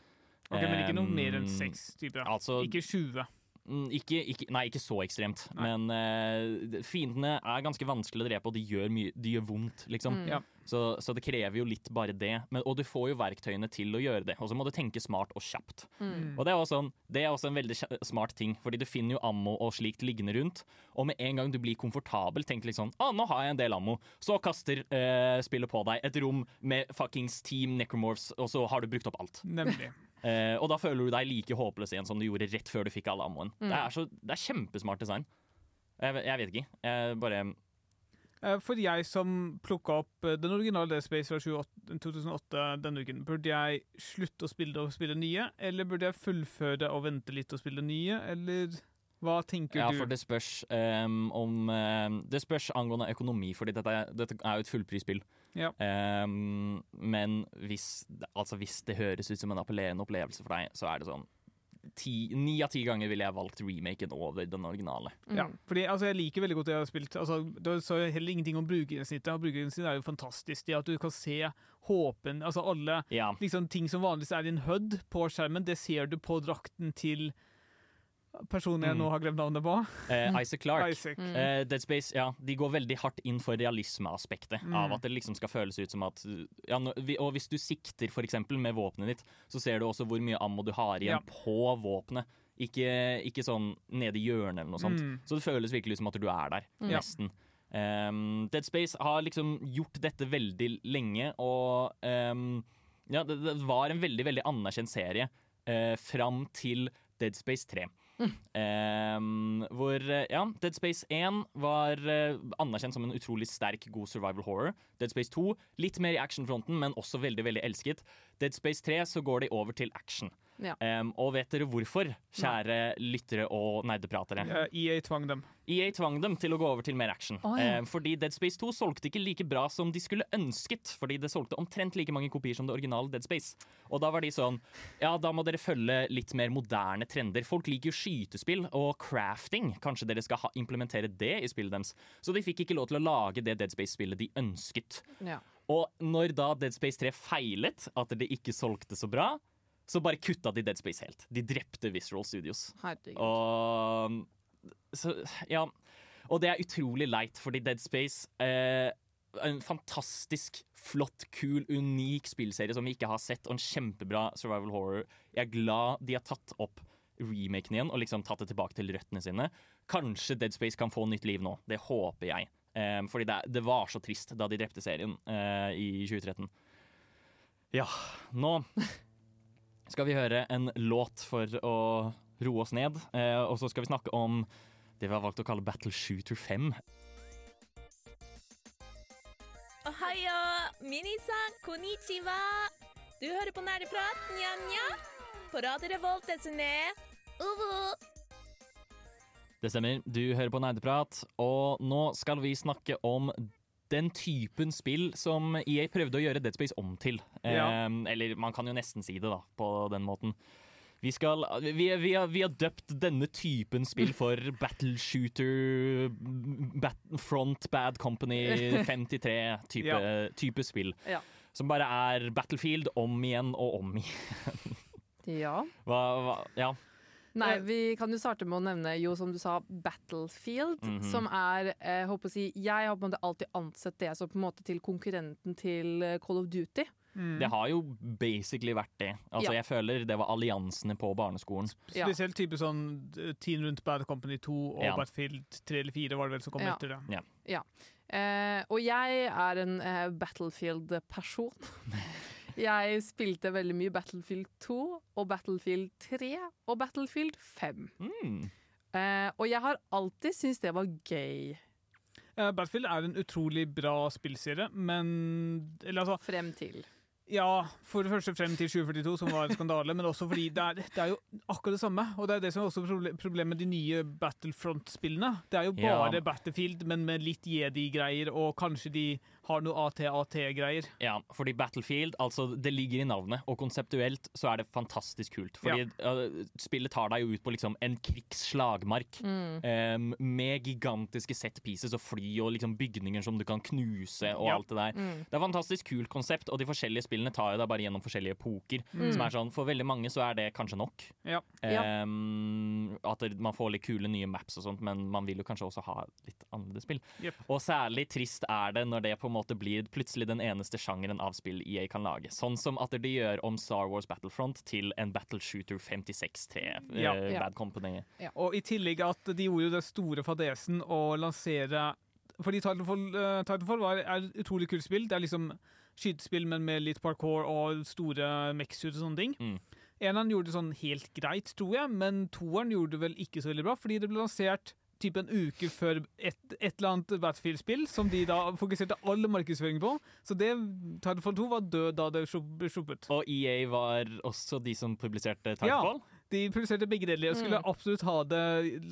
Ok, Men ikke noe mer enn Um, seks? typer. Altså, Ikke 20. Mm, Ikke, ikke, nei, ikke så ekstremt. Nei. Men uh, fiendene er ganske vanskelig å drepe, og de gjør, mye, de gjør vondt, liksom. Mm. Ja. Så, så det krever jo litt bare det. Men, og du får jo verktøyene til å gjøre det. Og så må du tenke smart og kjapt. Mm. Og det er, også, en- det er også en veldig smart ting, fordi du finner jo ammo og slikt liggende rundt. Og med en gang du blir komfortabel, tenk litt sånn Å, nå har jeg en del ammo. Så kaster uh, spillet på deg et rom med fuckings Team Necromorphs, og så har du brukt opp alt. Nemlig. Eh, og da føler du deg like håpløs igjen som du gjorde rett før du fikk all ammoen. Det, er så, det er kjempesmart design. Jeg, vet- jeg vet ikke. Jeg bare Eh, For jeg som plukka opp eh, den originale Dead Space fra 28 2008 denne uken, burde jeg slutte å spille det og spille nye, eller burde jeg fullføre og vente litt og spille nye, eller hva tenker Ja, du? for det spørs um, om ehm, Det spørs angående økonomi, fordi dette er, dette er jo et fullprisspill. Ja. Um, men hvis, altså hvis det høres ut som en appellerende opplevelse for deg, så er det sånn Ni av ti ganger ville jeg valgt remaken over den originale. Ja, fordi altså, Jeg liker veldig godt det jeg har spilt. Altså, det jeg heller ingenting om brukerinnsnittet. og Brukergrensesnittet er jo fantastisk. Det at du kan se håpen Altså alle Ja. liksom, ting som vanligvis er i en HUD på skjermen, det ser du på drakten til personen jeg Mm. nå har glemt navnet på. Eh, (laughs) Isaac Clark. Isaac. Eh, Dead Space, ja, de går veldig hardt inn for realismeaspektet. Mm. Av at det liksom skal føles ut som at ja, Og hvis du sikter eksempel med våpenet ditt, så ser du også hvor mye ammo du har igjen Ja. på våpenet. Ikke, ikke sånn nede i hjørnet eller noe sånt. Mm. Så det føles virkelig som at du er der. Ja. Nesten. Um, Dead Space har liksom gjort dette veldig lenge, og um, ja, det, det var en veldig, veldig anerkjent serie uh, fram til Dead Space 3. Um, hvor eh, ja, Dead Space 1 var eh, anerkjent som en utrolig sterk, god survival horror. Dead Space 2 litt mer i actionfronten, men også veldig veldig elsket. Dead Space 3 så går de over til action. Ja. Um, og vet dere hvorfor, kjære lyttere og nerdepratere? Uh, EA tvang dem. EA tvang dem til å gå over til mer action. Ja. eh, fordi Dead Space 2 solgte ikke like bra som de skulle ønsket. Fordi det solgte omtrent like mange kopier som det originale Dead Space. Og da var de sånn Ja, da må dere følge litt mer moderne trender. Folk liker jo skytespill og crafting. Kanskje dere skal ha, implementere det i spillet deres. Så de fikk ikke lov til å lage det Dead Space-spillet de ønsket. Ja. Og når da Dead Space 3 feilet, at det ikke solgte så bra, så bare kutta de Dead Space helt. De drepte Visceral Studios. Herregud. Og så, ja. Og det er utrolig leit, fordi Dead Space eh, en fantastisk flott, kul, unik spillserie som vi ikke har sett, og en kjempebra survival horror. Jeg er glad de har tatt opp remaken igjen og liksom tatt det tilbake til røttene sine. Kanskje Dead Space kan få nytt liv nå. Det håper jeg. Eh, fordi det, det var så trist da de drepte serien eh, i 2013. Ja, nå (laughs) skal vi høre en låt for å roe oss ned. Eh, og så skal vi snakke om det vi har valgt å kalle Battle Shooter 5. Ohayo, minisan, konnichiwa. Du hører på Nerdeprat, nja-nja. På Radio Revolt, desune. Uvu. Det stemmer, du hører på Nerdeprat, og nå skal vi snakke om den typen spill som EA prøvde å gjøre Dead Space om til. Ja. Eh, eller man kan jo nesten si det, da, på den måten. Vi, skal, vi, vi, har, vi har døpt denne typen spill for (laughs) Battle Shooter bat, Front Bad Company (laughs) 53-type Ja. type spill. Ja. Som bare er Battlefield om igjen og om igjen. Ja. Hva, hva, ja. Nei, vi kan jo starte med å nevne jo, som du sa, Battlefield. Mhm. Som er eh, håper å si, Jeg har på en måte alltid ansett det som på en måte til konkurrenten til eh, Call of Duty. Det har jo basically vært det. Altså, Ja. Jeg føler det var alliansene på barneskolen. Spesielt type sånn eh, Teen rundt Bad Company 2 og Ja. Battlefield 3 eller 4 var det vel som kom Ja. etter det. Ja. Ja. Eh, og jeg er en eh, Battlefield-person. (laughs) jeg spilte veldig mye Battlefield 2 og Battlefield 3 og Battlefield 5. Mm. Eh, og jeg har alltid syntes det var gøy. Eh, Battlefield er en utrolig bra spillserie, men eller, altså, Frem til. Ja, for det første frem til 2042, som var en skandale, men også fordi det er, det er jo akkurat det samme. Og det er det som er også problemet med de nye Battlefront-spillene. Det er jo Ja. bare Battlefield, men med litt jedi-greier, og kanskje de har noe AT-AT-greier. Ja, fordi Battlefield, altså det ligger i navnet, og konseptuelt så er det fantastisk kult. Fordi øh, spillet tar deg jo ut på liksom en krigsslagmark Mm. um, med gigantiske set pieces og fly og liksom bygninger som du kan knuse og Ja. alt det der. Mm. Det er fantastisk kult konsept, og de forskjellige spillene tar jo deg bare gjennom forskjellige epoker. Mm. Som er sånn, For veldig mange så er det kanskje nok. Ja. Um, at man får litt kule nye maps og sånt, men man vil jo kanskje også ha litt andre spill. Yep. Og særlig trist er det når det på en måte blir plutselig den eneste sjangeren av spill EA kan lage. Sånn som at de gjør om Star Wars Battlefront til en Battle Shooter 56-3. Ja. eh, Ja. Bad Company. Og i tillegg at de gjorde jo den store fadesen å lansere Fordi Titanfall, eh, Titanfall var, er et utrolig kult spill. Det er liksom skytespill, men med litt parkour og store mech-suits og sånne ting. Mm. Eneren gjorde det sånn helt greit, tror jeg, men toeren gjorde det vel ikke så veldig bra, fordi det ble lansert typ en uke før et, et eller annet Battlefield-spill, som de da fokuserte all markedsføring på. Så det, Titanfall 2 var død da det ble sluppet. Og EA var også de som publiserte Titanfall. De produserte begge deler og skulle Mm. absolutt ha det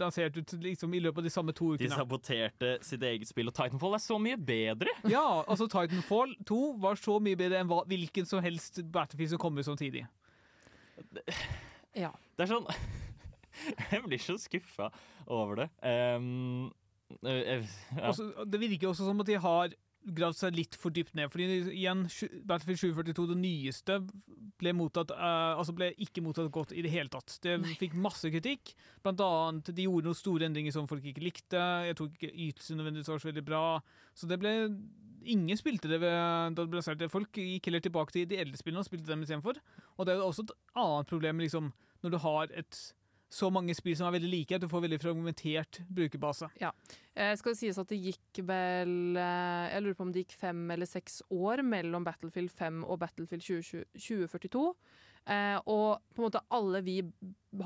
lansert ut liksom, i løpet av de samme to ukene. De saboterte sitt eget spill, og Titanfall er så mye bedre! Ja, altså Titanfall 2 var så mye bedre enn hva, hvilken som helst Battlefield som kom ut samtidig. Ja. Det er sånn (laughs) Jeg blir så skuffa over det. Um, eh, ja. Også, det virker også som at de har gravd seg litt for dypt ned. Fordi igjen, Battlefield 742, det nyeste, ble, mottatt, uh, altså ble ikke mottatt godt i det hele tatt. Det fikk masse kritikk. Blant annet, de gjorde noen store endringer som folk ikke likte. Jeg tror ikke ytelsen nødvendigvis var så veldig bra. Så det ble Ingen spilte det ved, da det ble lansert. Folk gikk heller tilbake til de eldre spillene og spilte dem istedenfor. Og det er jo også et annet problem liksom, når du har et så mange spill som er veldig like, at du får veldig fragmentert brukerbase. Eh, skal det sies at det gikk vel eh, Jeg lurer på om det gikk fem eller seks år mellom Battlefield 5 og Battlefield 20, 2042. Eh, og på en måte alle vi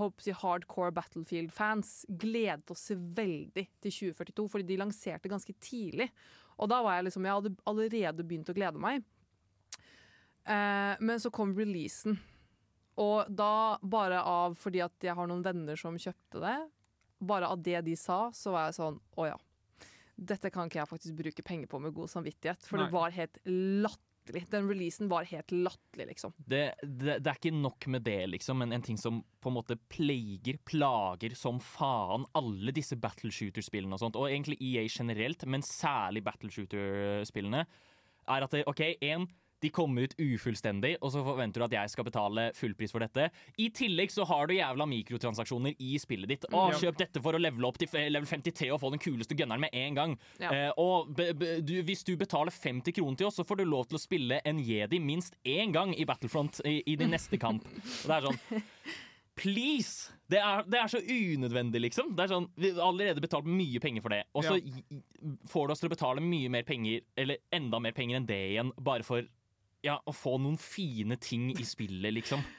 håper hardcore Battlefield-fans gledet oss veldig til 2042, fordi de lanserte ganske tidlig. Og da var jeg liksom Jeg hadde allerede begynt å glede meg. Eh, men så kom releasen. Og da, bare av fordi at jeg har noen venner som kjøpte det, bare av det de sa, så var jeg sånn Å ja. Dette kan ikke jeg faktisk bruke penger på med god samvittighet. For Nei. det var helt latterlig. Den releasen var helt latterlig, liksom. det, det, det er ikke nok med det, liksom, men en ting som på en måte plager, plager som faen alle disse battle shooter-spillene og sånt, og egentlig EA generelt, men særlig battle shooter-spillene, er at det, OK, en de kommer ut ufullstendig, og så forventer du at jeg skal betale fullpris for dette. I tillegg så har du jævla mikrotransaksjoner i spillet ditt. Å, kjøp dette for å levele opp til level 53 og få den kuleste gunneren med en gang. Ja. Eh, og be, be, du, hvis du betaler 50 kroner til oss, så får du lov til å spille en jedi minst én gang i Battlefront i, i din neste kamp. Og det er sånn Please! Det er, det er så unødvendig, liksom. Det er sånn, Vi har allerede betalt mye penger for det, og så Ja. får du oss til å betale mye mer penger, eller enda mer penger enn det igjen, bare for ja, å få noen fine ting i spillet, liksom. (laughs)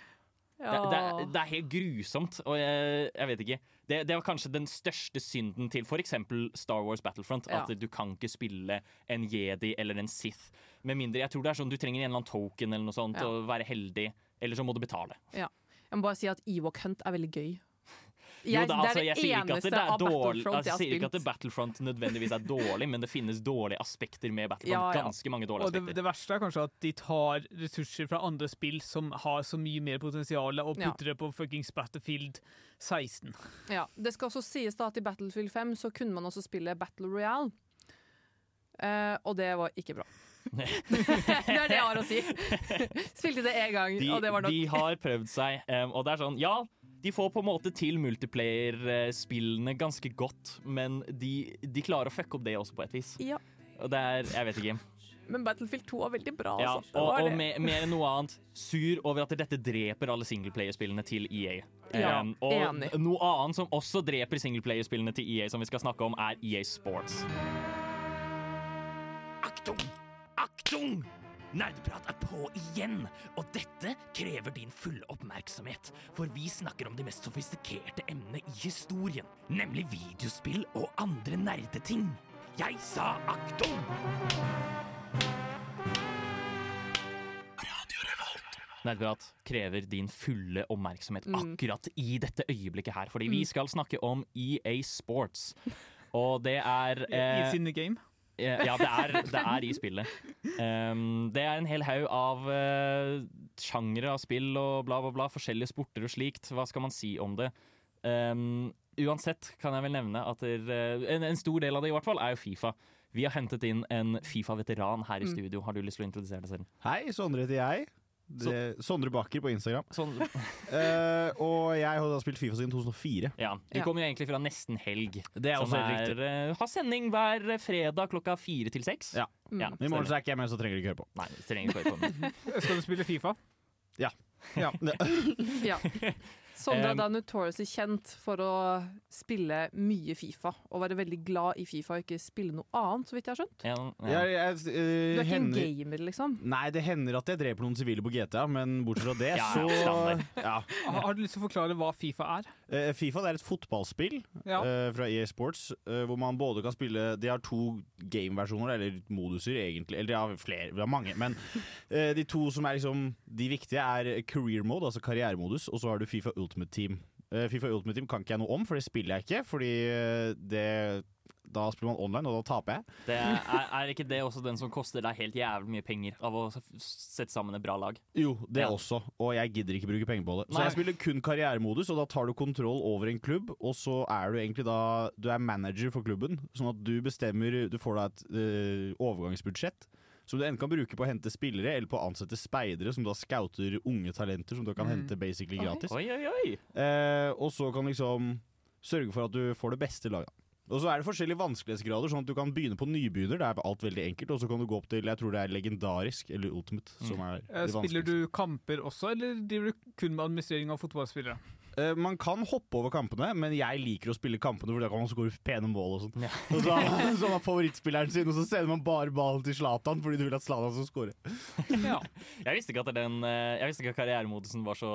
Det, det, er- det er helt grusomt, og jeg, jeg vet ikke. Det, det var kanskje den største synden til f.eks. Star Wars Battlefront. Ja. At du kan ikke spille en jedi eller en Sith. Med mindre jeg tror det er sånn du trenger en eller annen token eller noe sånt, Ja. og være heldig. Eller så må du betale. Jeg må bare si at Ewok Hunt er veldig gøy. Jo, da, altså, jeg sier ikke at det er dårlig altså, jeg Jeg sier ikke at. Battlefront nødvendigvis er dårlig, men det finnes dårlige aspekter med Battlefront. Ja, ja. Ganske mange dårlige Og det, aspekter. det verste er kanskje at de tar ressurser fra andre spill som har så mye mer potensial, og Ja. putter det på fuckings Battlefield 16. Ja, Det skal også sies da at i Battlefield 5 så kunne man også spille Battle Royale. Uh, og det var ikke bra. (laughs) det er det jeg har å si. Spilte det én gang, De, og det var nok. de har prøvd seg, um, og det er sånn Ja, de får på en måte til multiplayer-spillene ganske godt, men de, de klarer å fucke opp det også på et vis. Ja. Og det er Jeg vet ikke. Men Battlefield 2 var veldig bra. Ja, altså. Det og, og mer, mer enn noe annet sur over at dette dreper alle singleplayerspillene til EA. Ja, um, og enig. noe annet som også dreper singleplayerspillene til EA, som vi skal snakke om, er EA Sports. Aktung! Aktung! Nerdeprat er på igjen, og dette krever din fulle oppmerksomhet. For vi snakker om de mest sofistikerte emnene i historien, nemlig videospill og andre nerdeting. Jeg sa aktung! Nerdprat krever din fulle oppmerksomhet Mm. akkurat i dette øyeblikket her, fordi vi skal snakke om EA Sports. Og det er I in the game. Eh, Ja, det er, det er i spillet. Um, det er en hel haug av uh, sjangere av spill og bla, bla, bla. Forskjellige sporter og slikt. Hva skal man si om det? Um, uansett kan jeg vel nevne at der, eh, en, en stor del av det i hvert fall er jo Fifa. Vi har hentet inn en Fifa-veteran her i Mm. studio. Har du lyst til å introdusere deg selv? Hei, Sondre heter jeg. Det, Sondre Bakker på Instagram. Sondre. (laughs) Eh, og jeg har da spilt Fifa siden 2004. ja. Du Ja. kommer jo egentlig fra Nesten Helg. Det er Som også helt er, riktig. eh, har sending hver fredag klokka fire til seks. Ja. Mm. Ja, I morgen så er ikke jeg med, så trenger du ikke høre på. Nei, det trenger ikke høre på. (laughs) Skal du spille Fifa? Ja Ja. (laughs) Sondre er da notoriously kjent for å spille mye Fifa, og være veldig glad i Fifa og ikke spille noe annet, så vidt jeg har skjønt. Ja, ja. Jeg, jeg, Du eh, er ikke en gamer, liksom? nei, det hender at jeg dreper noen sivile på GTA, men bortsett fra det, så ja, ja. Har har du lyst til å forklare hva Fifa er? Uh, Fifa det er et fotballspill Ja. eh, fra EA Sports, uh, hvor man både kan spille De har to game-versjoner, eller moduser, egentlig. Eller de har flere, de har mange. Men eh, de to som er liksom de viktige, er career mode, altså karrieremodus, og så har du Fifa Ultimate Team. Eh, Fifa Ultimate Team kan ikke jeg noe om, for det spiller jeg ikke. Fordi eh, det Da spiller man online, og da taper jeg. Det er, er ikke det også den som koster deg helt jævlig mye penger av å sette sammen et bra lag? Jo, det Ja. også, og jeg gidder ikke bruke penger på det. Så Nei. jeg spiller kun karrieremodus, og da tar du kontroll over en klubb, og så er du egentlig da Du er manager for klubben, sånn at du bestemmer Du får da et øh, overgangsbudsjett. Som du enten kan bruke på å hente spillere, eller på å ansette speidere, som da scouter unge talenter som du kan Mm. hente basically gratis. Oi, oi, oi! Eh, og så kan liksom sørge for at du får det beste laget. Og så er det forskjellige vanskelighetsgrader, sånn at du kan begynne på nybegynner. Det er alt veldig enkelt. Og så kan du gå opp til jeg tror det er legendarisk, eller ultimate, som er Eh, det Spiller du kamper også, eller driver du kun med administrering av fotballspillere? Eh, man kan hoppe over kampene, men jeg liker å spille kampene, for da kan man skåre pene mål og sånn. Ja. (laughs) Og så så har man favorittspilleren sin, og så sender man bare ballen til Zlatan fordi du vil at Zlatan skal skåre. (laughs) Ja. (laughs) Jeg visste ikke at den eh, Jeg visste ikke at karrieremodusen var så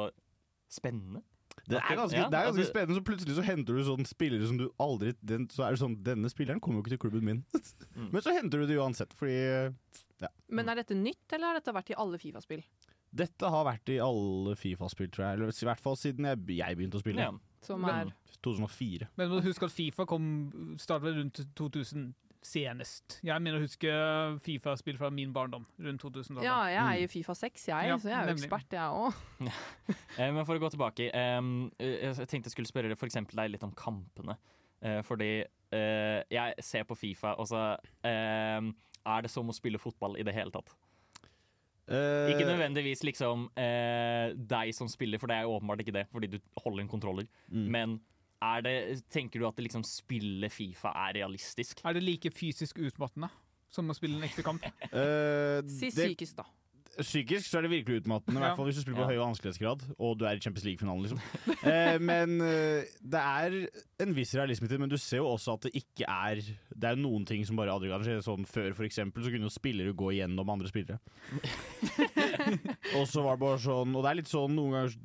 spennende. Det er ganske, Ja, det er ganske altså- spennende, så plutselig så henter du sånne spillere som du aldri den, Så er det sånn Denne spilleren kommer jo ikke til klubben min. Mm. Men så henter du det uansett, fordi ja. Men er dette nytt, eller har dette vært i alle Fifa-spill? Dette har vært i alle Fifa-spill, tror jeg. Eller i hvert fall siden jeg, jeg begynte å spille. Ja. Som er 2004. Men må huske at Fifa kom startet rundt 2000 senest. Jeg mener å huske Fifa-spill fra min barndom, rundt 2000. Ja, jeg er jo Fifa 6, jeg, Ja, så jeg er jo ekspert, jeg òg. (laughs) Eh, men for å gå tilbake eh, Jeg tenkte jeg skulle spørre deg for eksempel deg litt om kampene. Eh, fordi eh, jeg ser på Fifa, og så er det som å spille fotball i det hele tatt. Eh, Ikke nødvendigvis liksom uh, deg som spiller, for det er jo åpenbart ikke det, fordi du holder en kontroller. mm. Men er det, tenker du at det liksom spille Fifa er realistisk? Er det like fysisk utmattende som å spille en ekte kamp? uh, Si psykisk, da. Psykisk så er det virkelig utmattende, i hvert fall hvis du spiller på Ja. høy vanskelighetsgrad og du er i Champions League-finalen. liksom. (laughs) eh, men eh, det er en viss realisme til det, men du ser jo også at det ikke er Det er noen ting som bare aldri kan skje. Sånn Før for eksempel, så kunne jo spillere gå igjennom andre spillere. (laughs) og så var det bare sånn Og det er litt sånn noen ganger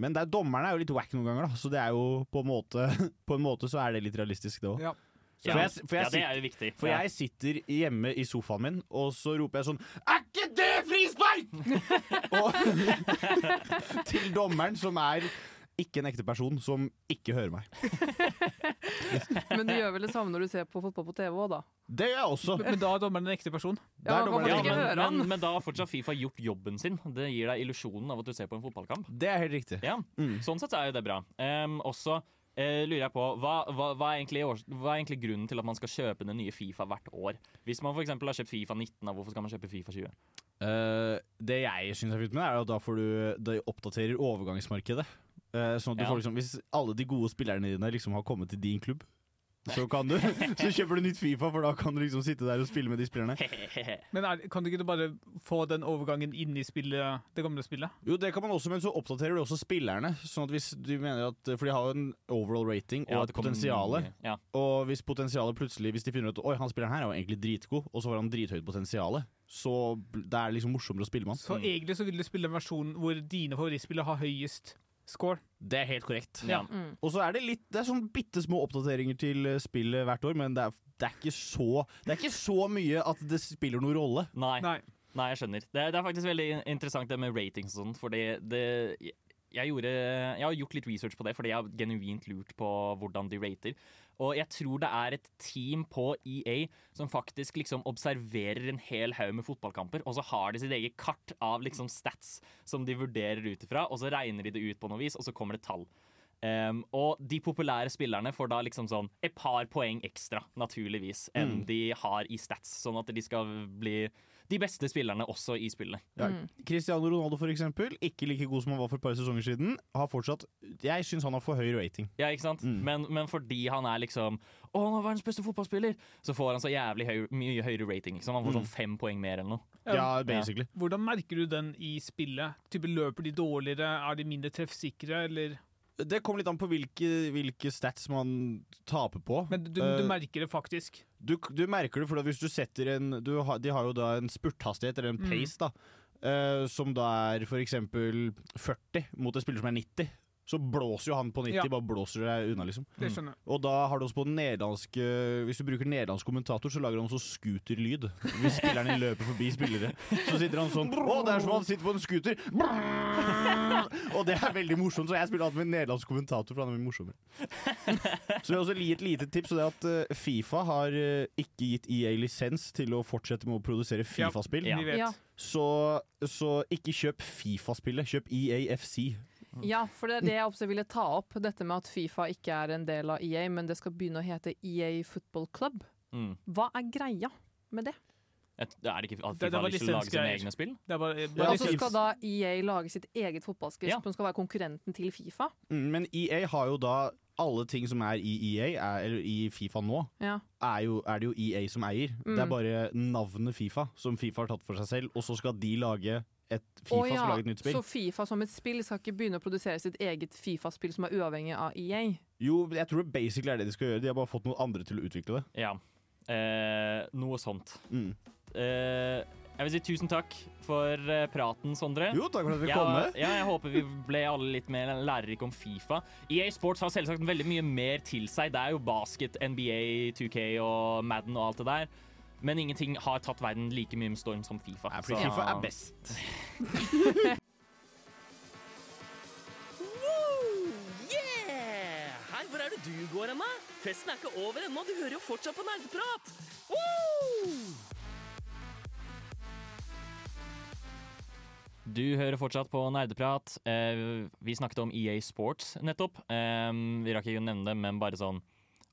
Men er, dommerne er jo litt wack noen ganger, da. Så det er jo på en måte (laughs) På en måte så er det litt realistisk, det òg. Ja. For jeg, for jeg ja, det er jo viktig. for Ja. jeg sitter hjemme i sofaen min, og så roper jeg sånn Er ikke det frispark?! (laughs) og, (laughs) til dommeren, som er ikke en ekte person som ikke hører meg. (laughs) Men du gjør vel det samme når du ser på fotball på TV òg, da? Det gjør jeg også. Men da er dommeren en ekte person. Ja, høre han. men, men da har fortsatt Fifa gjort jobben sin. Det gir deg illusjonen av at du ser på en fotballkamp. Det er helt riktig. Ja, Mm. Sånn sett så er jo det bra. Um, også eh, lurer jeg på, hva, hva, hva, er egentlig, hva er egentlig grunnen til at man skal kjøpe den nye Fifa hvert år? Hvis man f.eks. har kjøpt Fifa 19, da, hvorfor skal man kjøpe Fifa 20? Uh, det jeg syns er fint med er at da får du de oppdaterer overgangsmarkedet. Uh, sånn at du Ja. får liksom Hvis alle de gode spillerne dine liksom har kommet til din klubb, så kan du Så kjøper du nytt Fifa, for da kan du liksom sitte der og spille med de spillerne. (laughs) Men er, kan du ikke bare få den overgangen inn i spillet, det gamle spillet? Jo, det kan man også, men så oppdaterer du også spillerne. Sånn at hvis du mener at For de har jo en overall rating og Ja, et potensial. Ja. Og hvis potensialet plutselig Hvis de finner ut at Oi, han spilleren her er jo egentlig dritgod, og så har han drithøyt potensial, så det er liksom morsommere å spille med han. Så egentlig så vil du spille en versjon hvor dine favorittspillere har høyest score. Det er helt korrekt. Ja. Mm. Og så er det litt Det er sånn bitte små oppdateringer til eh, spillet hvert år, men det er, det er ikke så Det er ikke så mye at det spiller noen rolle. Nei. Nei. Nei, jeg skjønner. Det, er- det er faktisk veldig interessant det med ratings og sånt, fordi det jeg, gjorde, jeg har gjort litt research på det, fordi jeg har genuint lurt på hvordan de rater. Og jeg tror det er et team på EA som faktisk liksom observerer en hel haug med fotballkamper, og så har de sitt eget kart av liksom stats som de vurderer ut ifra, og så regner de det ut på noe vis, og så kommer det tall. Um, og de populære spillerne får da liksom sånn et par poeng ekstra, naturligvis, enn Mm. de har i stats. Sånn at de skal bli de beste spillerne også i spillet. Ja. Mm. Cristiano Ronaldo, for eksempel, ikke like god som han var for et par sesonger siden. Har fortsatt Jeg syns han har for høy rating. Ja, ikke sant? Mm. Men, men fordi han er liksom Å, han er verdens beste fotballspiller, så får han så jævlig høy, mye høyere rating. Liksom. Han får Mm. sånn fem poeng mer eller noe. Ja, basically. Hvordan merker du den i spillet? Type Løper de dårligere? Er de mindre treffsikre? Eller? Det kommer litt an på hvilke, hvilke stats man taper på. Men du, du Eh, merker det faktisk. du, du merker det, for hvis du setter en du har, De har jo da en spurthastighet, eller en Mm. pace, da. Uh, som da er f.eks. 40 mot en spiller som er 90. Så blåser jo han på 90, Ja. bare blåser deg unna, liksom. Det skjønner jeg. Og da har du også på nederlandsk nederlandske Hvis du bruker nederlandsk kommentator, så lager han også scooterlyd. Hvis spillerne løper forbi spillere. Så sitter han sånn Å, det er som han sitter på en scooter! Og det er veldig morsomt, så jeg spiller alltid med en nederlandsk kommentator, for han er mye morsommere. Så jeg vil også gi et lite tips, og det er at eh, Fifa har eh, ikke gitt EA lisens til å fortsette med å produsere Fifa-spill. Ja. Ja. Så, så ikke kjøp Fifa-spillet, kjøp EAFC. Ja, for det er det jeg også ville ta opp. Dette med at Fifa ikke er en del av EA, men det skal begynne å hete EA Football Club. Mm. Hva er greia med det? Et, er det ikke at Det- det FIFA lyst til å lage sine egne spill? Det er bare, Ja, bare Og så altså, skal da EA lage sitt eget fotballspill Ja. som skal være konkurrenten til Fifa. Mm, Men EA har jo da alle ting som er i EA, er, eller i Fifa nå, Ja. er, jo, er det jo EA som eier. Mm. Det er bare navnet Fifa som Fifa har tatt for seg selv, og så skal de lage et Fifa ja, skal ja, lage et nytt spill. Så Fifa som et spill skal ikke begynne å produsere sitt eget Fifa-spill som er uavhengig av EA? Jo, jeg tror det basically er det de skal gjøre. De har bare fått noen andre til å utvikle det. Ja. Eh, noe sånt. Mm. Eh, jeg vil si tusen takk for eh, praten, Sondre. Jo, takk for at vi kom med. ja, jeg håper vi ble alle litt mer lærerike om Fifa. EA Sports har selvsagt veldig mye mer til seg. Det er jo basket, NBA, 2K og Madden og alt det der. Men ingenting har tatt verden like mye med storm som Fifa. Ja, fordi Så- Fifa er best. Woo! Yeah! Hei, hvor er det du går hen, da? Festen er ikke over ennå, du hører jo fortsatt på nerdeprat. Woo! Du hører fortsatt på Nerdeprat. Eh, vi snakket om EA Sports nettopp. Eh, vi rakk ikke å nevne det, men bare sånn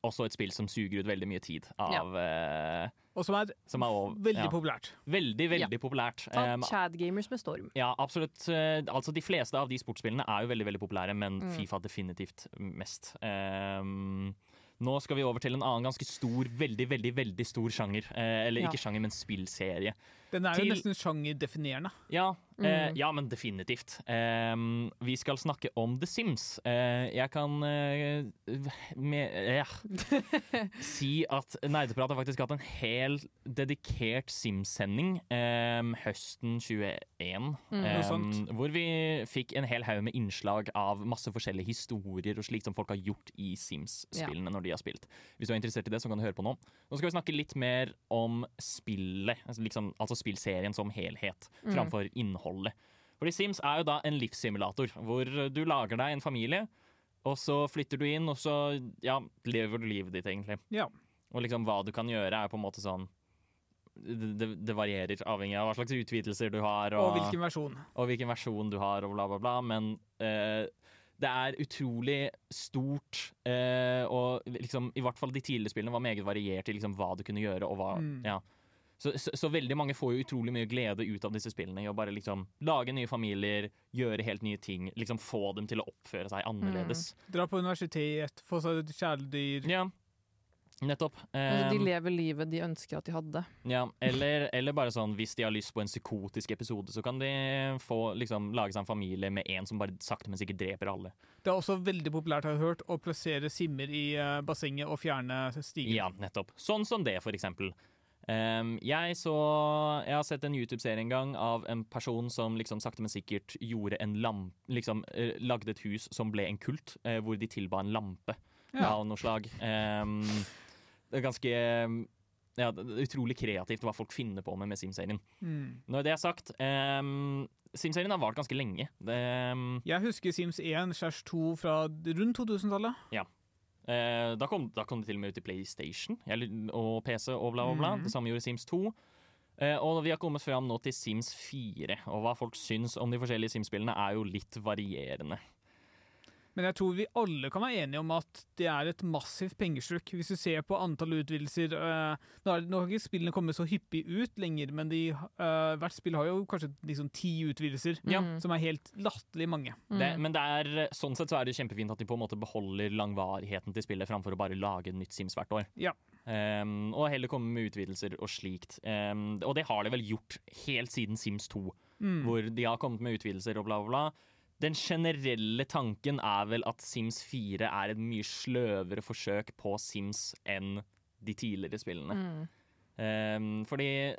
Også et spill som suger ut veldig mye tid av ja. Og som er, Som er over- veldig ja. populært. Veldig, veldig populært. Ta Eh, Chad Gamers med storm. ja, absolutt. Eh, Altså, de fleste av de sportsspillene er jo veldig veldig populære, men Mm. Fifa definitivt mest. Um, nå skal vi over til en annen ganske stor, veldig, veldig veldig stor sjanger. Eh, eller Ja. ikke sjanger, men spillserie. Den er Til- jo nesten sjangerdefinerende. Ja, eh, Mm. ja men definitivt. Ehm, vi skal snakke om The Sims. Eh, jeg kan eh, med, ja, (laughs) si at Nerdeprat har faktisk hatt en hel dedikert Sims-sending ehm, høsten 21. Mm. Ehm, hvor vi fikk en hel haug med innslag av masse forskjellige historier og slikt som folk har gjort i Sims-spillene når de har spilt. Hvis du er interessert i det, så kan du høre på nå. Nå skal vi snakke litt mer om spillet, altså, liksom, altså spillserien som helhet, Mm. framfor innholdet. Fordi Sims er jo da en livssimulator, hvor du lager deg en familie, og så flytter du inn, og så ja, lever du livet ditt, egentlig. Ja. Og liksom hva du kan gjøre, er på en måte sånn det, det, varierer avhengig av hva slags utvidelser du har. Og hvilken versjon. og hvilken versjon du har, og bla, bla, bla. Men eh, det er utrolig stort, eh, og liksom, i hvert fall de tidligere spillene var meget variert i liksom, hva du kunne gjøre. Og hva, Mm. ja. Så, så, så veldig mange får jo utrolig mye glede ut av disse spillene. I å bare liksom lage nye familier, gjøre helt nye ting. Liksom Få dem til å oppføre seg annerledes. Dra på universitet, få seg et kjæledyr. Ja, nettopp. Altså, de Um, lever livet de ønsker at de hadde. Ja, eller, eller bare sånn hvis de har lyst på en psykotisk episode, så kan de få liksom lage seg en familie med en som bare sakte, men sikkert dreper alle. Det er også veldig populært, har jeg hørt, å plassere simmer i eh, bassenget og fjerne stigen. Ja, nettopp. Sånn som det, for eksempel. Jeg så Jeg har sett en YouTube-serie en gang av en person som liksom sakte, men sikkert gjorde en lamp... Liksom eh, lagde et hus som ble en kult, eh, hvor de tilba en lampe Ja. av noe slag. Um, det er ganske ja, det er utrolig kreativt hva folk finner på med, med Sim-serien. Mm. Når det er sagt, um, Sim-serien har vart ganske lenge. Det, um, Jeg husker Sims 1 slash 2 fra rundt 2000-tallet. ja. Eh, da, kom, da kom det til og med ut i PlayStation og PC og bla, bla, bla. Mm. Det samme gjorde Sims 2. Eh, og vi har kommet fram nå til Sims 4. Og hva folk syns om de forskjellige Sims-spillene, er jo litt varierende. Men jeg tror vi alle kan være enige om at det er et massivt pengesluk. Hvis du ser på antall utvidelser øh, Nå har nå har ikke spillene kommet så hyppig ut lenger, men de, øh, hvert spill har jo kanskje liksom ti utvidelser, Ja. som er helt latterlig mange. Det, men det er, sånn sett så er det kjempefint at de på en måte beholder langvarigheten til spillet, framfor å bare lage et nytt Sims hvert år. Ja. Um, og heller komme med utvidelser og slikt. Um, og det har de vel gjort helt siden Sims 2, Mm. hvor de har kommet med utvidelser og bla, bla, bla. Den generelle tanken er vel at Sims 4 er et mye sløvere forsøk på Sims enn de tidligere spillene. Mm. Um, fordi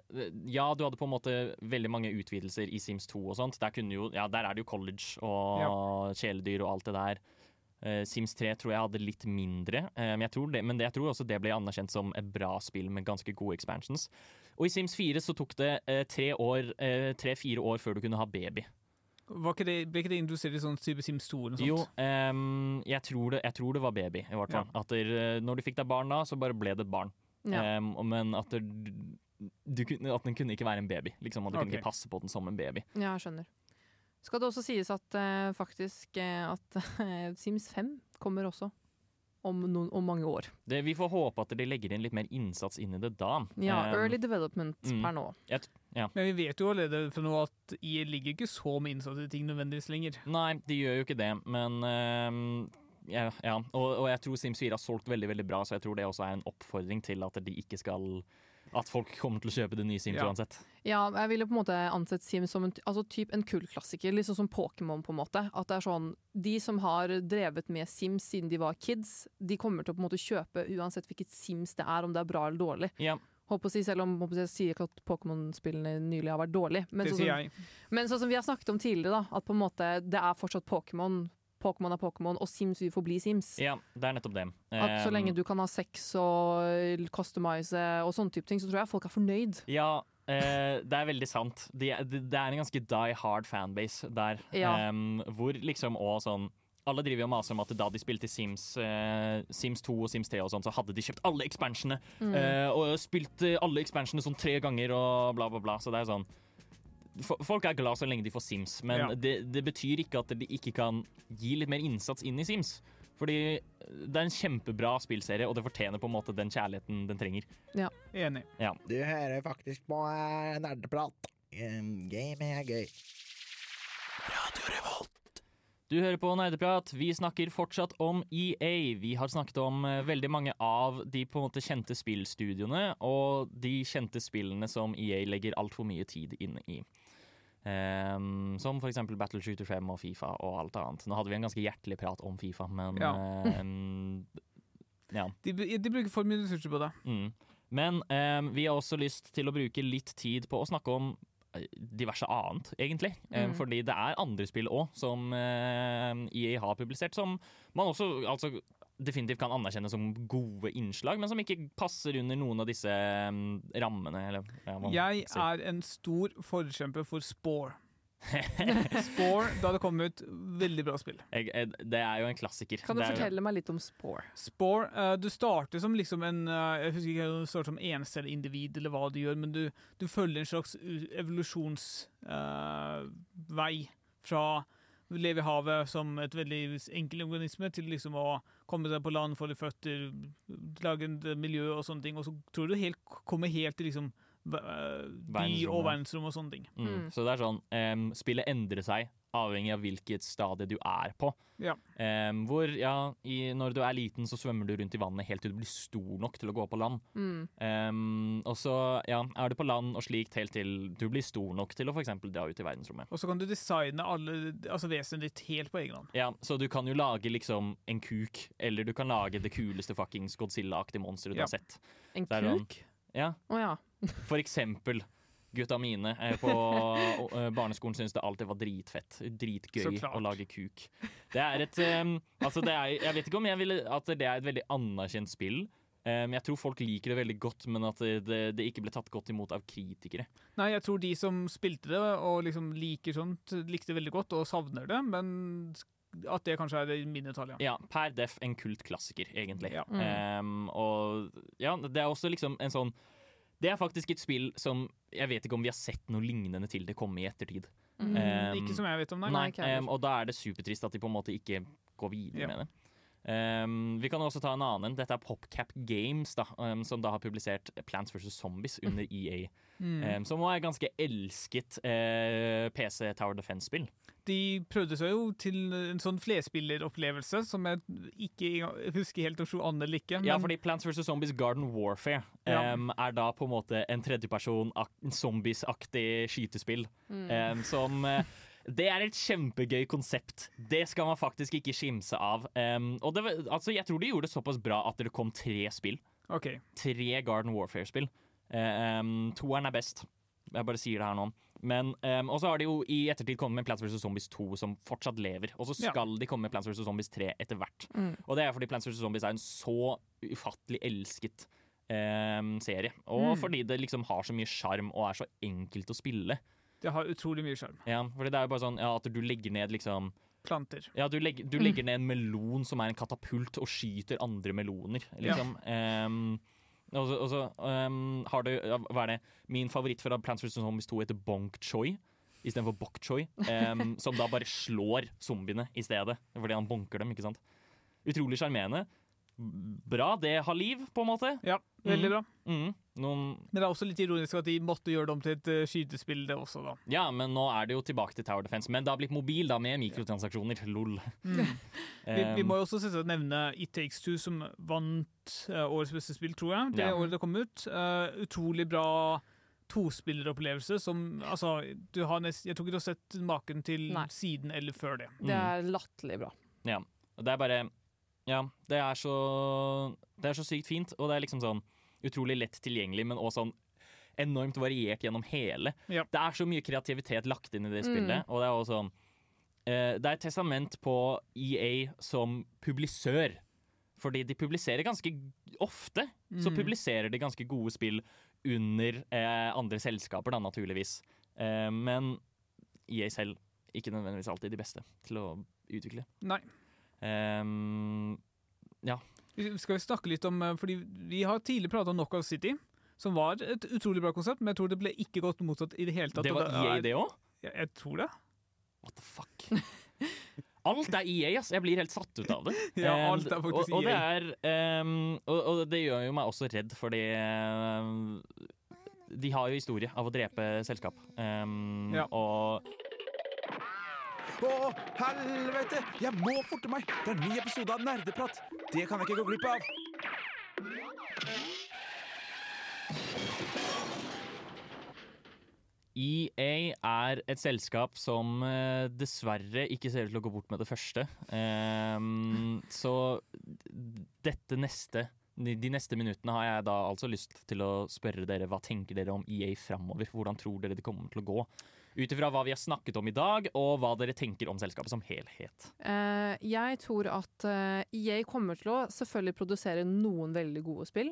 ja, du hadde på en måte veldig mange utvidelser i Sims 2 og sånt. Der, kunne jo, ja, der er det jo college og kjæledyr og alt det der. Uh, Sims 3 tror jeg hadde litt mindre, um, men, jeg tror det, men det, jeg tror også det ble anerkjent som et bra spill med ganske gode expansions. Og i Sims 4 så tok det eh, tre år, uh, tre-fire år før du kunne ha baby. Var ikke det, ble ikke det indusert i sånn type Sims 2 eller noe sånt? Jo, um, jeg, tror det, jeg tror det var baby, i hvert fall. At der, eh, når du fikk deg barn da, så bare ble det barn. Ja. Um, men at, der, du, at den kunne ikke være en baby. Liksom, at du kunne ikke passe på den som en baby. Ja, jeg skjønner. Skal det også sies at uh, faktisk eh, at uh, Sims 5 kommer også om, noen, om mange år. Det, vi får håpe at de legger inn litt mer innsats inn i det da. Ja, Early development mm. per nå. jeg ja. Men vi vet jo allerede fra nå at IE ligger ikke så med innsatte ting nødvendigvis lenger. Nei, de gjør jo ikke det, men uh, ja, ja. Og, og jeg tror Sims 4 har solgt veldig veldig bra, så jeg tror det også er en oppfordring til at de ikke skal At folk kommer til å kjøpe det nye Sims Ja. uansett. Ja, jeg ville på en måte ansett Sims som en, altså typ en kultklassiker, liksom som Pokémon på en måte. At det er sånn, De som har drevet med Sims siden de var kids, de kommer til å på en måte kjøpe uansett hvilket Sims det er, om det er bra eller dårlig. Ja. Håper å si, selv om håper å si, jeg sier ikke at Pokémon-spillene nylig har vært dårlige. Men Det sånn som-. Men sånn som vi har snakket om tidligere, da, at på en måte det er fortsatt Pokémon. Pokémon er Pokémon, og Sims vil forbli Sims. ja, det er nettopp det. At så lenge du kan ha sex og customize og sånne type ting, så tror jeg folk er fornøyd. Ja, Uh, det er veldig sant. De, de det, det er en ganske die hard fanbase der. Ja. Um, hvor liksom òg sånn alle driver jo maser om at da de spilte Sims, eh, Sims 2 og Sims 3, og sånn, så hadde de kjøpt alle expansionene. Mm. eh, og spilt eh, alle expansionene sånn tre ganger og bla, bla, bla. Så det er sånn Folk er glad så lenge de får Sims, men Ja. det, det betyr ikke at de ikke kan gi litt mer innsats inn i Sims. Fordi det er en kjempebra spillserie, og det fortjener på en måte den kjærligheten den trenger. Ja. Enig. Ja. Du hører faktisk på eh, nerdeprat. Game er gøy. Du hører på Nerdeprat. Vi snakker fortsatt om EA. Vi har snakket om eh, veldig mange av de på en måte kjente spillstudioene, og de kjente spillene som EA legger altfor mye tid inn i. Um, som for eksempel Battle Shooter 5 og Fifa og alt annet. Nå hadde vi en ganske hjertelig prat om Fifa, men Ja. um, ja. De, de bruker for mye ressurser på det. Mm. Men um, vi har også lyst til å bruke litt tid på å snakke om diverse annet, egentlig. Ehm, Mm. fordi det er andre spill òg som EA har publisert, som man også altså, definitivt kan anerkjenne som gode innslag, men som ikke passer under noen av disse ehm, rammene. Eller, man Jeg er en stor forkjemper for Spore. (laughs) Spore, da det kom ut, veldig bra spill. Jeg, jeg, det er jo en klassiker. Kan du Det er jo- fortelle meg litt om Spore? Spore, uh, du starter som liksom en uh, Jeg husker ikke om du starter som encelleindivid, eller hva du gjør, men du, du følger en slags evolusjonsvei evolusjonsvei fra å leve i havet som et veldig enkel organisme, til liksom å komme seg på land, få litt føtter, lage et miljø og sånne ting. Og så tror du helt, kommer helt til liksom eh, by og verdensrom og sånne ting. Mm. Så det er sånn um, Spillet endrer seg avhengig av hvilket stadie du er på. Ja. Um, hvor, ja, i, når du er liten, så svømmer du rundt i vannet helt til du blir stor nok til å gå på land. Mm. Um, og så ja, er du på land og slikt helt til du blir stor nok til å f.eks. dra ut i verdensrommet. Og så kan du designe alle, altså vesenet ditt helt på egen hånd. Ja, Så du kan jo lage liksom en kuk, eller du kan lage det kuleste fuckings Godzilla-aktige monsteret du Ja. har sett. En sånn- kuk? Ja, Å ja. For eksempel. Gutta mine eh, på (laughs) eh, barneskolen syntes det alltid var dritfett. Dritgøy å lage kuk. Det er et um, Altså, det er Jeg vet ikke om jeg ville at det er et veldig anerkjent spill. Um, jeg tror folk liker det veldig godt, men at det, det, ikke ble tatt godt imot av kritikere. Nei, jeg tror de som spilte det og liksom liker sånt, likte det veldig godt og savner det, men at det kanskje er det mindretallet, ja. Ja, per def en kultklassiker, egentlig. Ja. Um, og ja, det er også liksom en sånn Det er faktisk et spill som Jeg vet ikke om vi har sett noe lignende til det komme i ettertid. Mm. Um, Ikke som jeg vet om, nei. Nei, um, og da er det supertrist at de på en måte ikke går videre Ja. med det. Um, vi kan også ta en annen. Dette er PopCap Games, da, um, som da har publisert Plants vs. Zombies under EA. Mm. Um, som også er ganske elsket uh, PC Tower Defense-spill. De prøvde seg jo til en sånn flerspilleropplevelse som jeg ikke husker helt om slo an eller ikke. Ja, fordi Plants vs. Zombies Garden Warfare Ja. um, er da på en måte en tredjeperson zombiesaktig skytespill. Mm. um, som eh, Det er et kjempegøy konsept. Det skal man faktisk ikke skimse av. Um, og det, altså, jeg tror de gjorde det såpass bra at det kom tre spill. Okay. tre Garden Warfare-spill. Um, toeren er best. Jeg bare sier det her nå. Men, um, og så har de jo i ettertid kommet med Plants vs. Zombies 2, som fortsatt lever. Og så Ja. skal de komme med Plants vs. Zombies 3 etter hvert. Mm. Og det er fordi Plants vs. Zombies er en så ufattelig elsket um, serie. Og Mm. fordi det liksom har så mye sjarm og er så enkelt å spille. Det har utrolig mye sjarm. Ja, fordi det er jo bare sånn ja, at du legger ned liksom Planter. ja, du, legger, du legger ned en melon som er en katapult, og skyter andre meloner, liksom. Ehm, og så, og så ehm, har du Hva er det? Min favoritt fra Plants vs. Zombies 2 heter Bonk Choi istedenfor Bok Choi. um, (laughs) som da bare slår zombiene i stedet, fordi han bonker dem, ikke sant. Utrolig sjarmerende. Bra, det har liv, på en måte. Ja, veldig Mm. bra. Mm. Noen Men det er også litt ironisk at de måtte gjøre det om til et uh, skytespill, det også, da. Ja, men nå er det jo tilbake til Tower Defense. Men det har blitt mobil, da, med mikrotransaksjoner. Lol. Mm. (laughs) Vi, vi Ehm, må jo også selvsagt nevne It Takes Two, som vant uh, årets beste spill, tror jeg. Det Ja. året det kom ut. Uh, utrolig bra tospilleropplevelse som Altså, du har nest, jeg tror ikke du har sett maken til Nei. siden eller før det. Det er latterlig bra. Ja. Og det er bare Ja, det er så Det er så sykt fint, og det er liksom sånn utrolig lett tilgjengelig, men også sånn enormt variert gjennom hele. Ja. Det er så mye kreativitet lagt inn i det Mm. spillet, og det er også sånn eh, Det er et testament på EA som publisør. Fordi de publiserer ganske ofte. Så Mm. publiserer de ganske gode spill under uh, andre selskaper, da, naturligvis. Uh, men EA selv ikke nødvendigvis alltid de beste til å utvikle. Nei. Ehm, Vi skal vi snakke litt om eh, Fordi vi har tidligere pratet om Knockout City, som var et utrolig bra konsept, men jeg tror det ble ikke godt mottatt i det hele tatt. det var EA, det òg? Jeg, jeg tror det. What the fuck? (laughs) Alt er EA, ass. Jeg blir helt satt ut av det. (laughs) Ja, alt er faktisk og, og det er um, og, og det gjør jo meg også redd, fordi um, de har jo historie av å drepe selskap. Um, Ja. Og Å, helvete! Jeg må forte meg! Det er en ny episode av Nerdeprat. Det kan jeg ikke gå glipp av. EA er et selskap som eh, dessverre ikke ser ut til å gå bort med det første. Um, så dette neste de neste minuttene har jeg da altså lyst til å spørre dere hva tenker dere om EA framover? Hvordan tror dere det kommer til å gå? Ut ifra hva vi har snakket om i dag, og hva dere tenker om selskapet som helhet. Eh, jeg tror at eh, EA kommer til å selvfølgelig produsere noen veldig gode spill.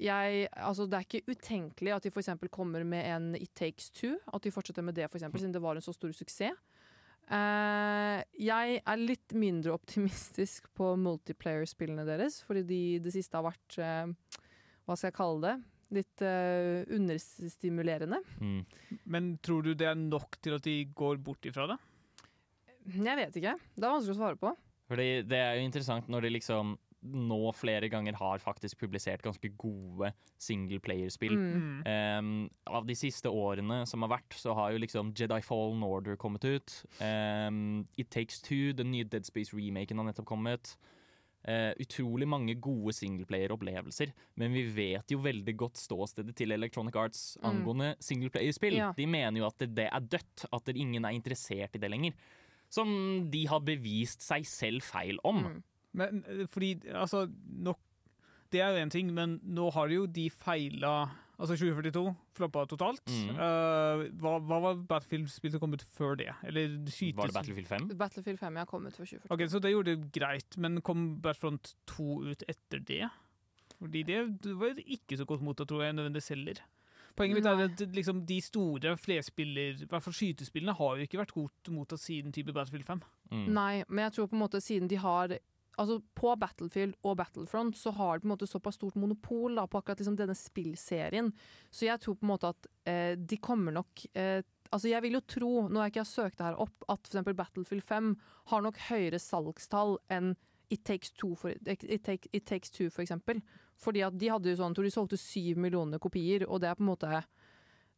jeg, altså det er ikke utenkelig at de f.eks. kommer med en It Takes Two. At de fortsetter med det, for eksempel, siden det var en så stor suksess. Uh, jeg er litt mindre optimistisk på multiplayer-spillene deres, fordi de, det siste har vært uh, Hva skal jeg kalle det? Litt uh, understimulerende. Mm. Men tror du det er nok til at de går bort ifra det? Jeg vet ikke. Det er vanskelig å svare på. Fordi det er jo interessant når de liksom nå flere ganger har faktisk publisert ganske gode singleplayer-spill. Mm. Um, av de siste årene som har vært, så har jo liksom Jedi Fallen Order kommet ut. Um, It Takes Two, den nye Dead Space-remaken har nettopp kommet. Uh, utrolig mange gode singleplayer-opplevelser, men vi vet jo veldig godt ståstedet til Electronic Arts Mm. angående singleplayer-spill. Ja. De mener jo at det, det er dødt, at det ingen er interessert i det lenger. Som de har bevist seg selv feil om. Mm. Men eh, fordi, altså nok, Det er jo én ting, men nå har jo de feila Altså 2042 floppa totalt. Mm. Uh, hva, hva var Battlefield-spill som kom ut før det? Eller skytes... Var det Battlefield 5? Battlefield 5 ja, kom ut for 2040. Ok, Så det gjorde det greit, men kom Battlefront 2 ut etter det? Fordi det var ikke så godt mottatt, tror jeg, nødvendigvis heller. Poenget mitt er at liksom, de store flerspiller, i hvert fall skytespillene, har jo ikke vært godt mottatt siden type Battlefield 5. Mm. Nei, men jeg tror på en måte siden de har Altså På Battlefield og Battlefront så har de på en måte såpass stort monopol da, på akkurat liksom denne spillserien. Så jeg tror på en måte at eh, de kommer nok eh, Altså Jeg vil jo tro, nå har jeg ikke har søkt det her opp, at eksempel Battlefield 5 har nok høyere salgstall enn It Takes Two, for, It Take, It Takes Two for eksempel. Fordi at de hadde jo sånn, tror de solgte syv millioner kopier, og det er på en måte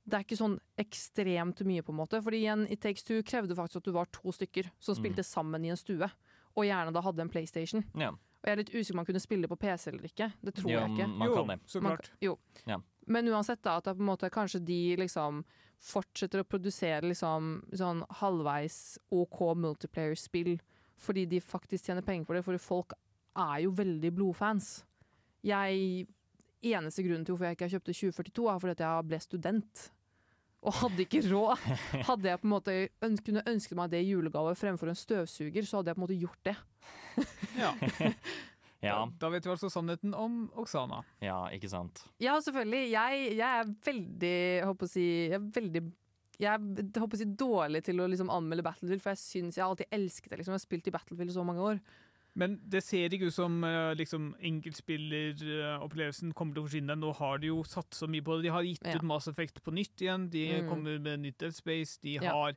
det er ikke sånn ekstremt mye, på en måte. Fordi igjen, It Takes Two krevde faktisk at du var to stykker som spilte sammen i en stue. Og gjerne da hadde en PlayStation. Ja. Og jeg er litt usikker om man kunne spille på PC eller ikke. Det tror jo, jeg ikke. man jo, kan det. så klart. Man, jo. Ja. Men uansett, da, at det er på en måte kanskje de liksom fortsetter å produsere liksom sånn halvveis OK multiplayer-spill fordi de faktisk tjener penger på det, for folk er jo veldig blodfans. Jeg Eneste grunnen til hvorfor jeg ikke har kjøpt 2042, er fordi at jeg ble student. Og hadde ikke råd. Hadde jeg på en måte øns kunne ønsket meg det i julegave fremfor en støvsuger, så hadde jeg på en måte gjort det. Ja. (laughs) Ja, Da, da vet vi altså sannheten om Oksana. ja, ikke sant. Ja, selvfølgelig. Jeg, jeg er veldig håper å si, jeg er veldig jeg er håper å si, dårlig til å liksom anmelde Battlefield, for jeg syns jeg har alltid elsket det. Liksom. Jeg har spilt i Battlefield i så mange år. Men det ser ikke ut som uh, liksom, enkeltspilleropplevelsen kommer til å forsvinne. Nå har de jo satt så mye på det. De har gitt Ja. ut Mass Effect på nytt igjen. De Mm. kommer med nytt Dead Space. De Ja. har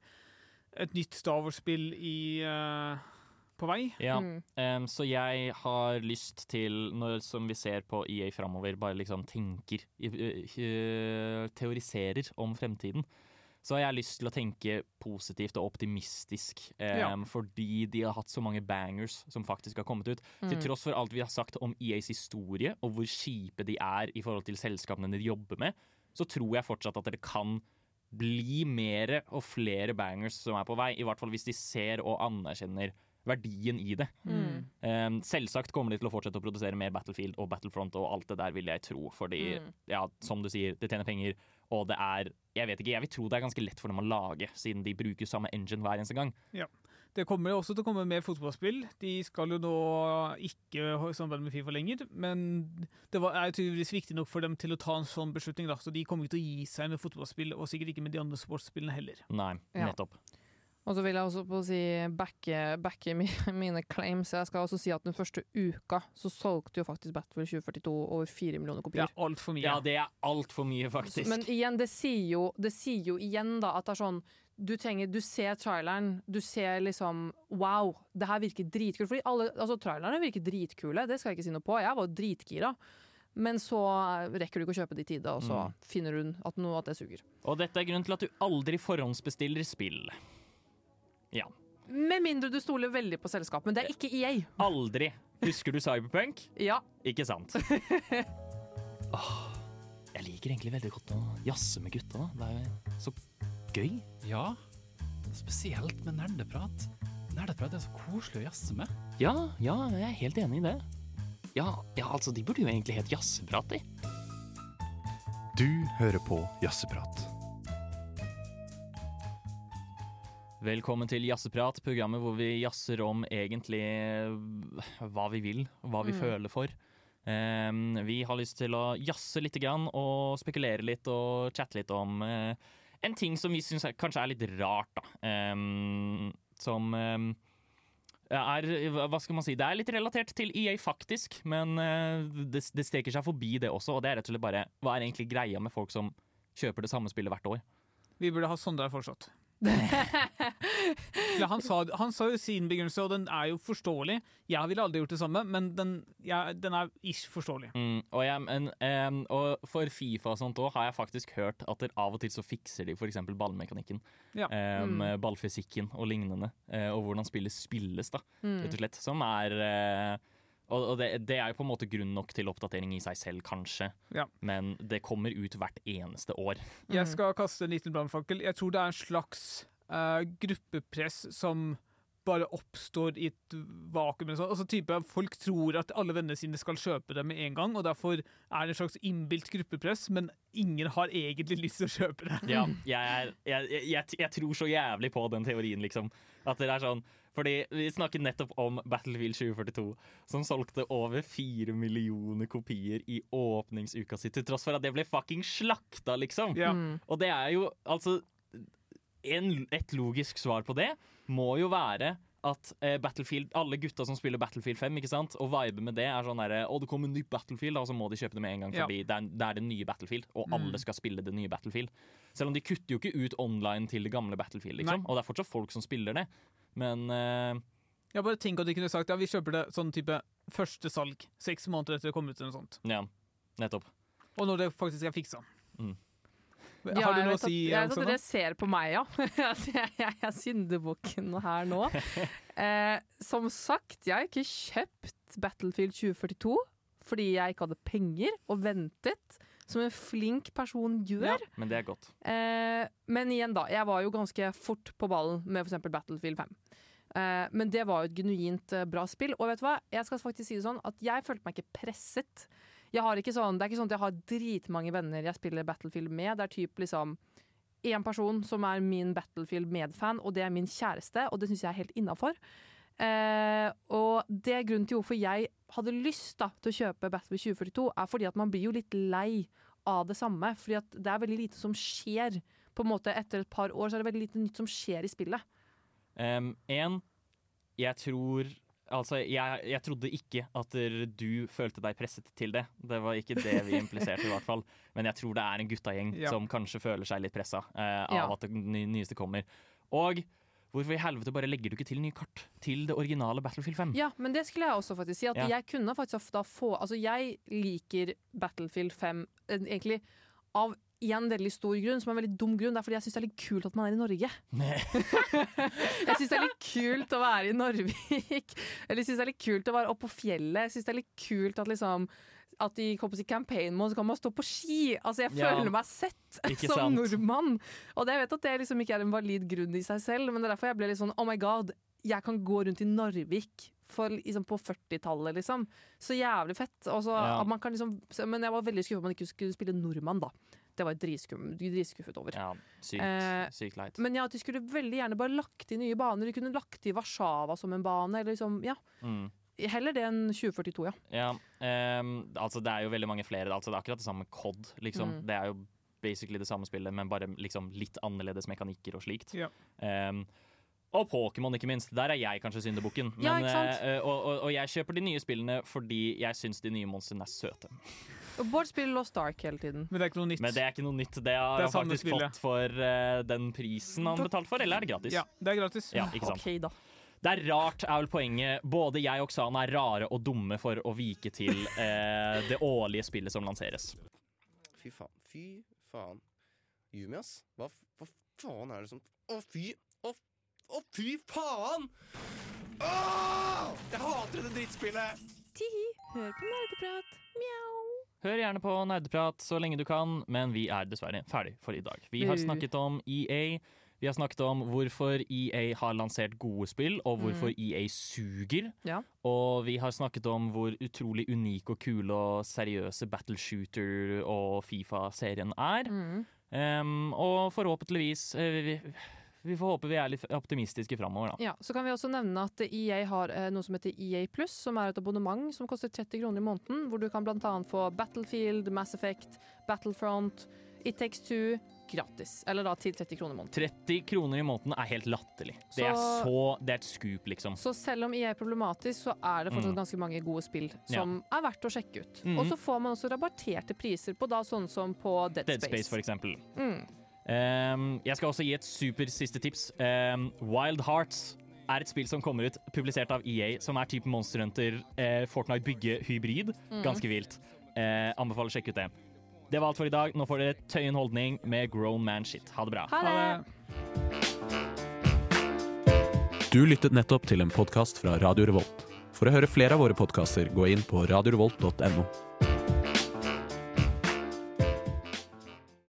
et nytt Star Wars-spill i, uh, på vei. Ja, Mm. um, så jeg har lyst til, når som vi ser på EA framover, bare liksom tenker uh, Teoriserer om fremtiden. Så har jeg lyst til å tenke positivt og optimistisk, em, Ja. fordi de har hatt så mange bangers som faktisk har kommet ut. Til Mm. tross for alt vi har sagt om EAs historie, og hvor kjipe de er i forhold til selskapene de jobber med, så tror jeg fortsatt at det kan bli mer og flere bangers som er på vei. I hvert fall hvis de ser og anerkjenner verdien i det. Mm. Um, selvsagt kommer de til å fortsette å produsere mer Battlefield og Battlefront og alt det der, vil jeg tro. Fordi, Mm. ja, som du sier, det tjener penger, og det er Jeg vet ikke, jeg vil tro det er ganske lett for dem å lage, siden de bruker samme engine hver eneste gang. Ja. Det kommer også til å komme mer fotballspill. De skal jo nå ikke ha samarbeide med Fifa lenger, men det var, er tydeligvis viktig nok for dem til å ta en sånn beslutning. Da. Så de kommer ikke til å gi seg med fotballspill, og sikkert ikke med de andre sportsspillene heller. Nei, Ja. Og så vil jeg også på å si backe, backe (laughs) mine claims. Jeg skal også si at den første uka så solgte jo faktisk Battlefield 2042 over fire millioner Det kopier. er altfor mye. Ja, det er altfor mye, faktisk. Men igjen, det sier, jo, det sier jo igjen da at det er sånn du, trenger, du ser traileren, du ser liksom Wow, det her virker dritkult. Fordi alle, altså trailerne virker dritkule, det skal jeg ikke si noe på. Jeg var dritgira. Men så rekker du ikke å kjøpe det i tide, og så Mm. finner du at, noe, at det suger. Og dette er grunnen til at du aldri forhåndsbestiller spill. Ja. Med mindre du stoler veldig på selskapet. Men det er ikke EA. Aldri. Husker du Cyberpunk? Ja. Ikke sant? (laughs) Åh, jeg liker egentlig veldig godt å jazze med gutta. Det er jo så gøy. Ja, spesielt med nerdeprat. Nerdeprat er så koselig å jazze med. Ja, ja, jeg er helt enig i det. Ja, ja altså, de burde jo egentlig hett Jazzeprat, de. Du hører på Jazzeprat. Velkommen til Jazzeprat, programmet hvor vi jazzer om egentlig hva vi vil, hva vi Mm. føler for. Um, vi har lyst til å jazze litt grann, og spekulere litt og chatte litt om uh, en ting som vi syns kanskje er litt rart, da. Um, som um, er Hva skal man si? Det er litt relatert til EA, faktisk, men uh, det, det steker seg forbi det også. Og det er rett og slett bare Hva er egentlig greia med folk som kjøper det samme spillet hvert år? Vi burde ha Sondre her fortsatt. Ja, han, sa, han sa jo sin begrunnelse, og den er jo forståelig. Jeg ville aldri gjort det samme, men den, ja, den er ish forståelig. Mm, og, jeg, men, um, og for Fifa og sånt òg har jeg faktisk hørt at der av og til så fikser de f.eks. ballmekanikken. Ja. Um, Mm. Ballfysikken og lignende. eh, og hvordan spillet spilles, da, Mm. rett og slett. Som er eh, Og, og det, det er jo på en måte grunn nok til oppdatering i seg selv, kanskje. Ja. Men det kommer ut hvert eneste år. Jeg skal kaste en liten brannfakkel. Jeg tror det er en slags uh, gruppepress som bare oppstår i et vakuum. eller sånn. Altså type Folk tror at alle vennene sine skal kjøpe det med en gang, og derfor er det en slags innbilt gruppepress, men ingen har egentlig lyst til å kjøpe det. Ja, (laughs) jeg, jeg, jeg, jeg, jeg tror så jævlig på den teorien, liksom. At det er sånn Fordi vi snakket nettopp om Battlefield 2042, som solgte over fire millioner kopier i åpningsuka si, til tross for at det ble fucking slakta, liksom. Ja. Mm. Og det er jo altså en, Et logisk svar på det må jo være at eh, Battlefield, alle gutta som spiller Battlefield 5, ikke sant? og vibe med det er sånn derre Å, det kommer nytt Battlefield, og så må de kjøpe det med en gang, Ja. det, er, det er det nye Battlefield, og Mm. alle skal spille det nye Battlefield. Selv om de kutter jo ikke ut online til det gamle Battlefield, liksom. Nei. Og det er fortsatt folk som spiller det. Men eh, Jeg bare tenk at de kunne sagt ja, vi kjøper det sånn type første salg, seks måneder etter det kommer ut. eller noe sånt. ja, nettopp. Og når det faktisk er fiksa. Mm. Ja, Har du noe å si? at, jeg vet at dere ser på meg, ja. (laughs) Jeg, jeg er syndebukken her nå. (laughs) Eh, som sagt, jeg har ikke kjøpt Battlefield 2042 fordi jeg ikke hadde penger, og ventet, som en flink person gjør. Ja, Men det er godt. Eh, men igjen, da. Jeg var jo ganske fort på ballen med f.eks. Battlefield 5. Eh, men det var jo et genuint eh, bra spill. Og vet du hva? Jeg skal faktisk si det sånn at jeg følte meg ikke presset. Sånn, det er ikke sånn at jeg har dritmange venner jeg spiller Battlefield med. Det er typ liksom én person som er min Battlefield-medfan, og det er min kjæreste, og det syns jeg er helt innafor. Eh, og det er grunnen til hvorfor jeg hadde lyst da, til å kjøpe Battlefield 2042, er fordi at man blir jo litt lei av det samme. Fordi at det er veldig lite som skjer. På en måte Etter et par år så er det veldig lite nytt som skjer i spillet. Um, en, jeg tror Altså, jeg, jeg trodde ikke at du følte deg presset til det. Det var ikke det vi impliserte, i hvert fall. Men jeg tror det er en guttagjeng Ja. som kanskje føler seg litt pressa eh, av Ja. at det nyeste kommer. Og hvorfor i helvete bare legger du ikke til nye kart til det originale Battlefield 5? Ja, men det skulle jeg også faktisk si. At Ja. jeg kunne faktisk da få Altså, jeg liker Battlefield 5 eh, egentlig av en veldig stor grunn, som er en veldig dum grunn. Det er fordi jeg syns det er litt kult at man er i Norge. (laughs) jeg syns det er litt kult å være i Narvik. Eller jeg syns det er litt kult å være oppe på fjellet. Jeg syns det er litt kult at liksom at i kommer til campaign mode så kan man stå på ski. Altså Jeg Ja. føler meg sett Ikke som sant? nordmann. Og det, jeg vet at det liksom ikke er en valid grunn i seg selv, men det er derfor jeg ble litt sånn oh my god, jeg kan gå rundt i Narvik for, liksom, på 40-tallet, liksom. Så jævlig fett. Også, Ja. man kan liksom, men jeg var veldig skuffa at man ikke skulle spille nordmann, da. Det var jeg dritskuffet over. Ja, sykt, Eh, sykt leit. Men ja, at de skulle veldig gjerne bare lagt i nye baner. De kunne lagt i Warszawa som en bane, eller liksom, ja. Mm. Heller det enn 2042, ja. Ja, um, altså det er jo veldig mange flere. Altså det er akkurat det samme med COD. Liksom. Mm. Det er jo basically det samme spillet, men bare liksom litt annerledes mekanikker og slikt. Ja. Um, og Pokémon, ikke minst. Der er jeg kanskje syndebukken. Men, Ja, uh, og, og, og jeg kjøper de nye spillene fordi jeg syns de nye monstrene er søte. Og Bård spiller Lost Ark hele tiden. Men det er ikke noe nytt. Men det er ikke noe nytt. Det har Det han faktisk spillet. fått for uh, den prisen han betalte for, eller er det gratis? Ja, det er gratis. Ja, ikke sant? Ok, da. Det er rart, er vel poenget. Både jeg og Xana er rare og dumme for å vike til uh, (laughs) det årlige spillet som lanseres. Fy faen. Fy faen. Yumi, ass. Hva, hva faen er det som Å, fy Å, å fy faen! Åh! Jeg hater dette drittspillet! Tihi, hør på nerdeprat. Mjau. Hør gjerne på Nerdeprat så lenge du kan, men vi er dessverre ferdig for i dag. Vi har snakket om EA. Vi har snakket om hvorfor EA har lansert gode spill, og hvorfor EA suger. Ja. Og vi har snakket om hvor utrolig unik og kule og seriøse Battle Shooter og Fifa-serien er. Mm. Um, og forhåpentligvis eh, vi, får håpe vi er litt optimistiske framover, da. Ja, Så kan vi også nevne at EA har eh, noe som heter EA Pluss, som er et abonnement som koster 30 kroner i måneden, hvor du kan bl.a. få Battlefield, Mass Effect, Battlefront, It Takes Two gratis. Eller da til 30 kroner i måneden. 30 kroner i måneden er helt latterlig. Det er Så- så Det er et scoop, liksom. Så selv om EA er problematisk, så er det fortsatt Mm. ganske mange gode spill som er verdt å sjekke ut. Mhm. Og så får man også rabatterte priser på da sånn som på Dead, Dead Space, for eksempel. Mm. Um, jeg skal også gi et super siste tips. Um, Wild Hearts er et spill som kommer ut, publisert av EA, som er type Monster Hunter, eh, Fortnite bygge-hybrid. Mm. Ganske vilt. Eh, anbefaler å sjekke ut det. Det var alt for i dag. Nå får dere Tøyen Holdning med Grown Man Shit. Ha det bra. Ha det! Du lyttet nettopp til en podkast fra Radio Revolt. For å høre flere av våre podkaster, gå inn på radiorevolt.no.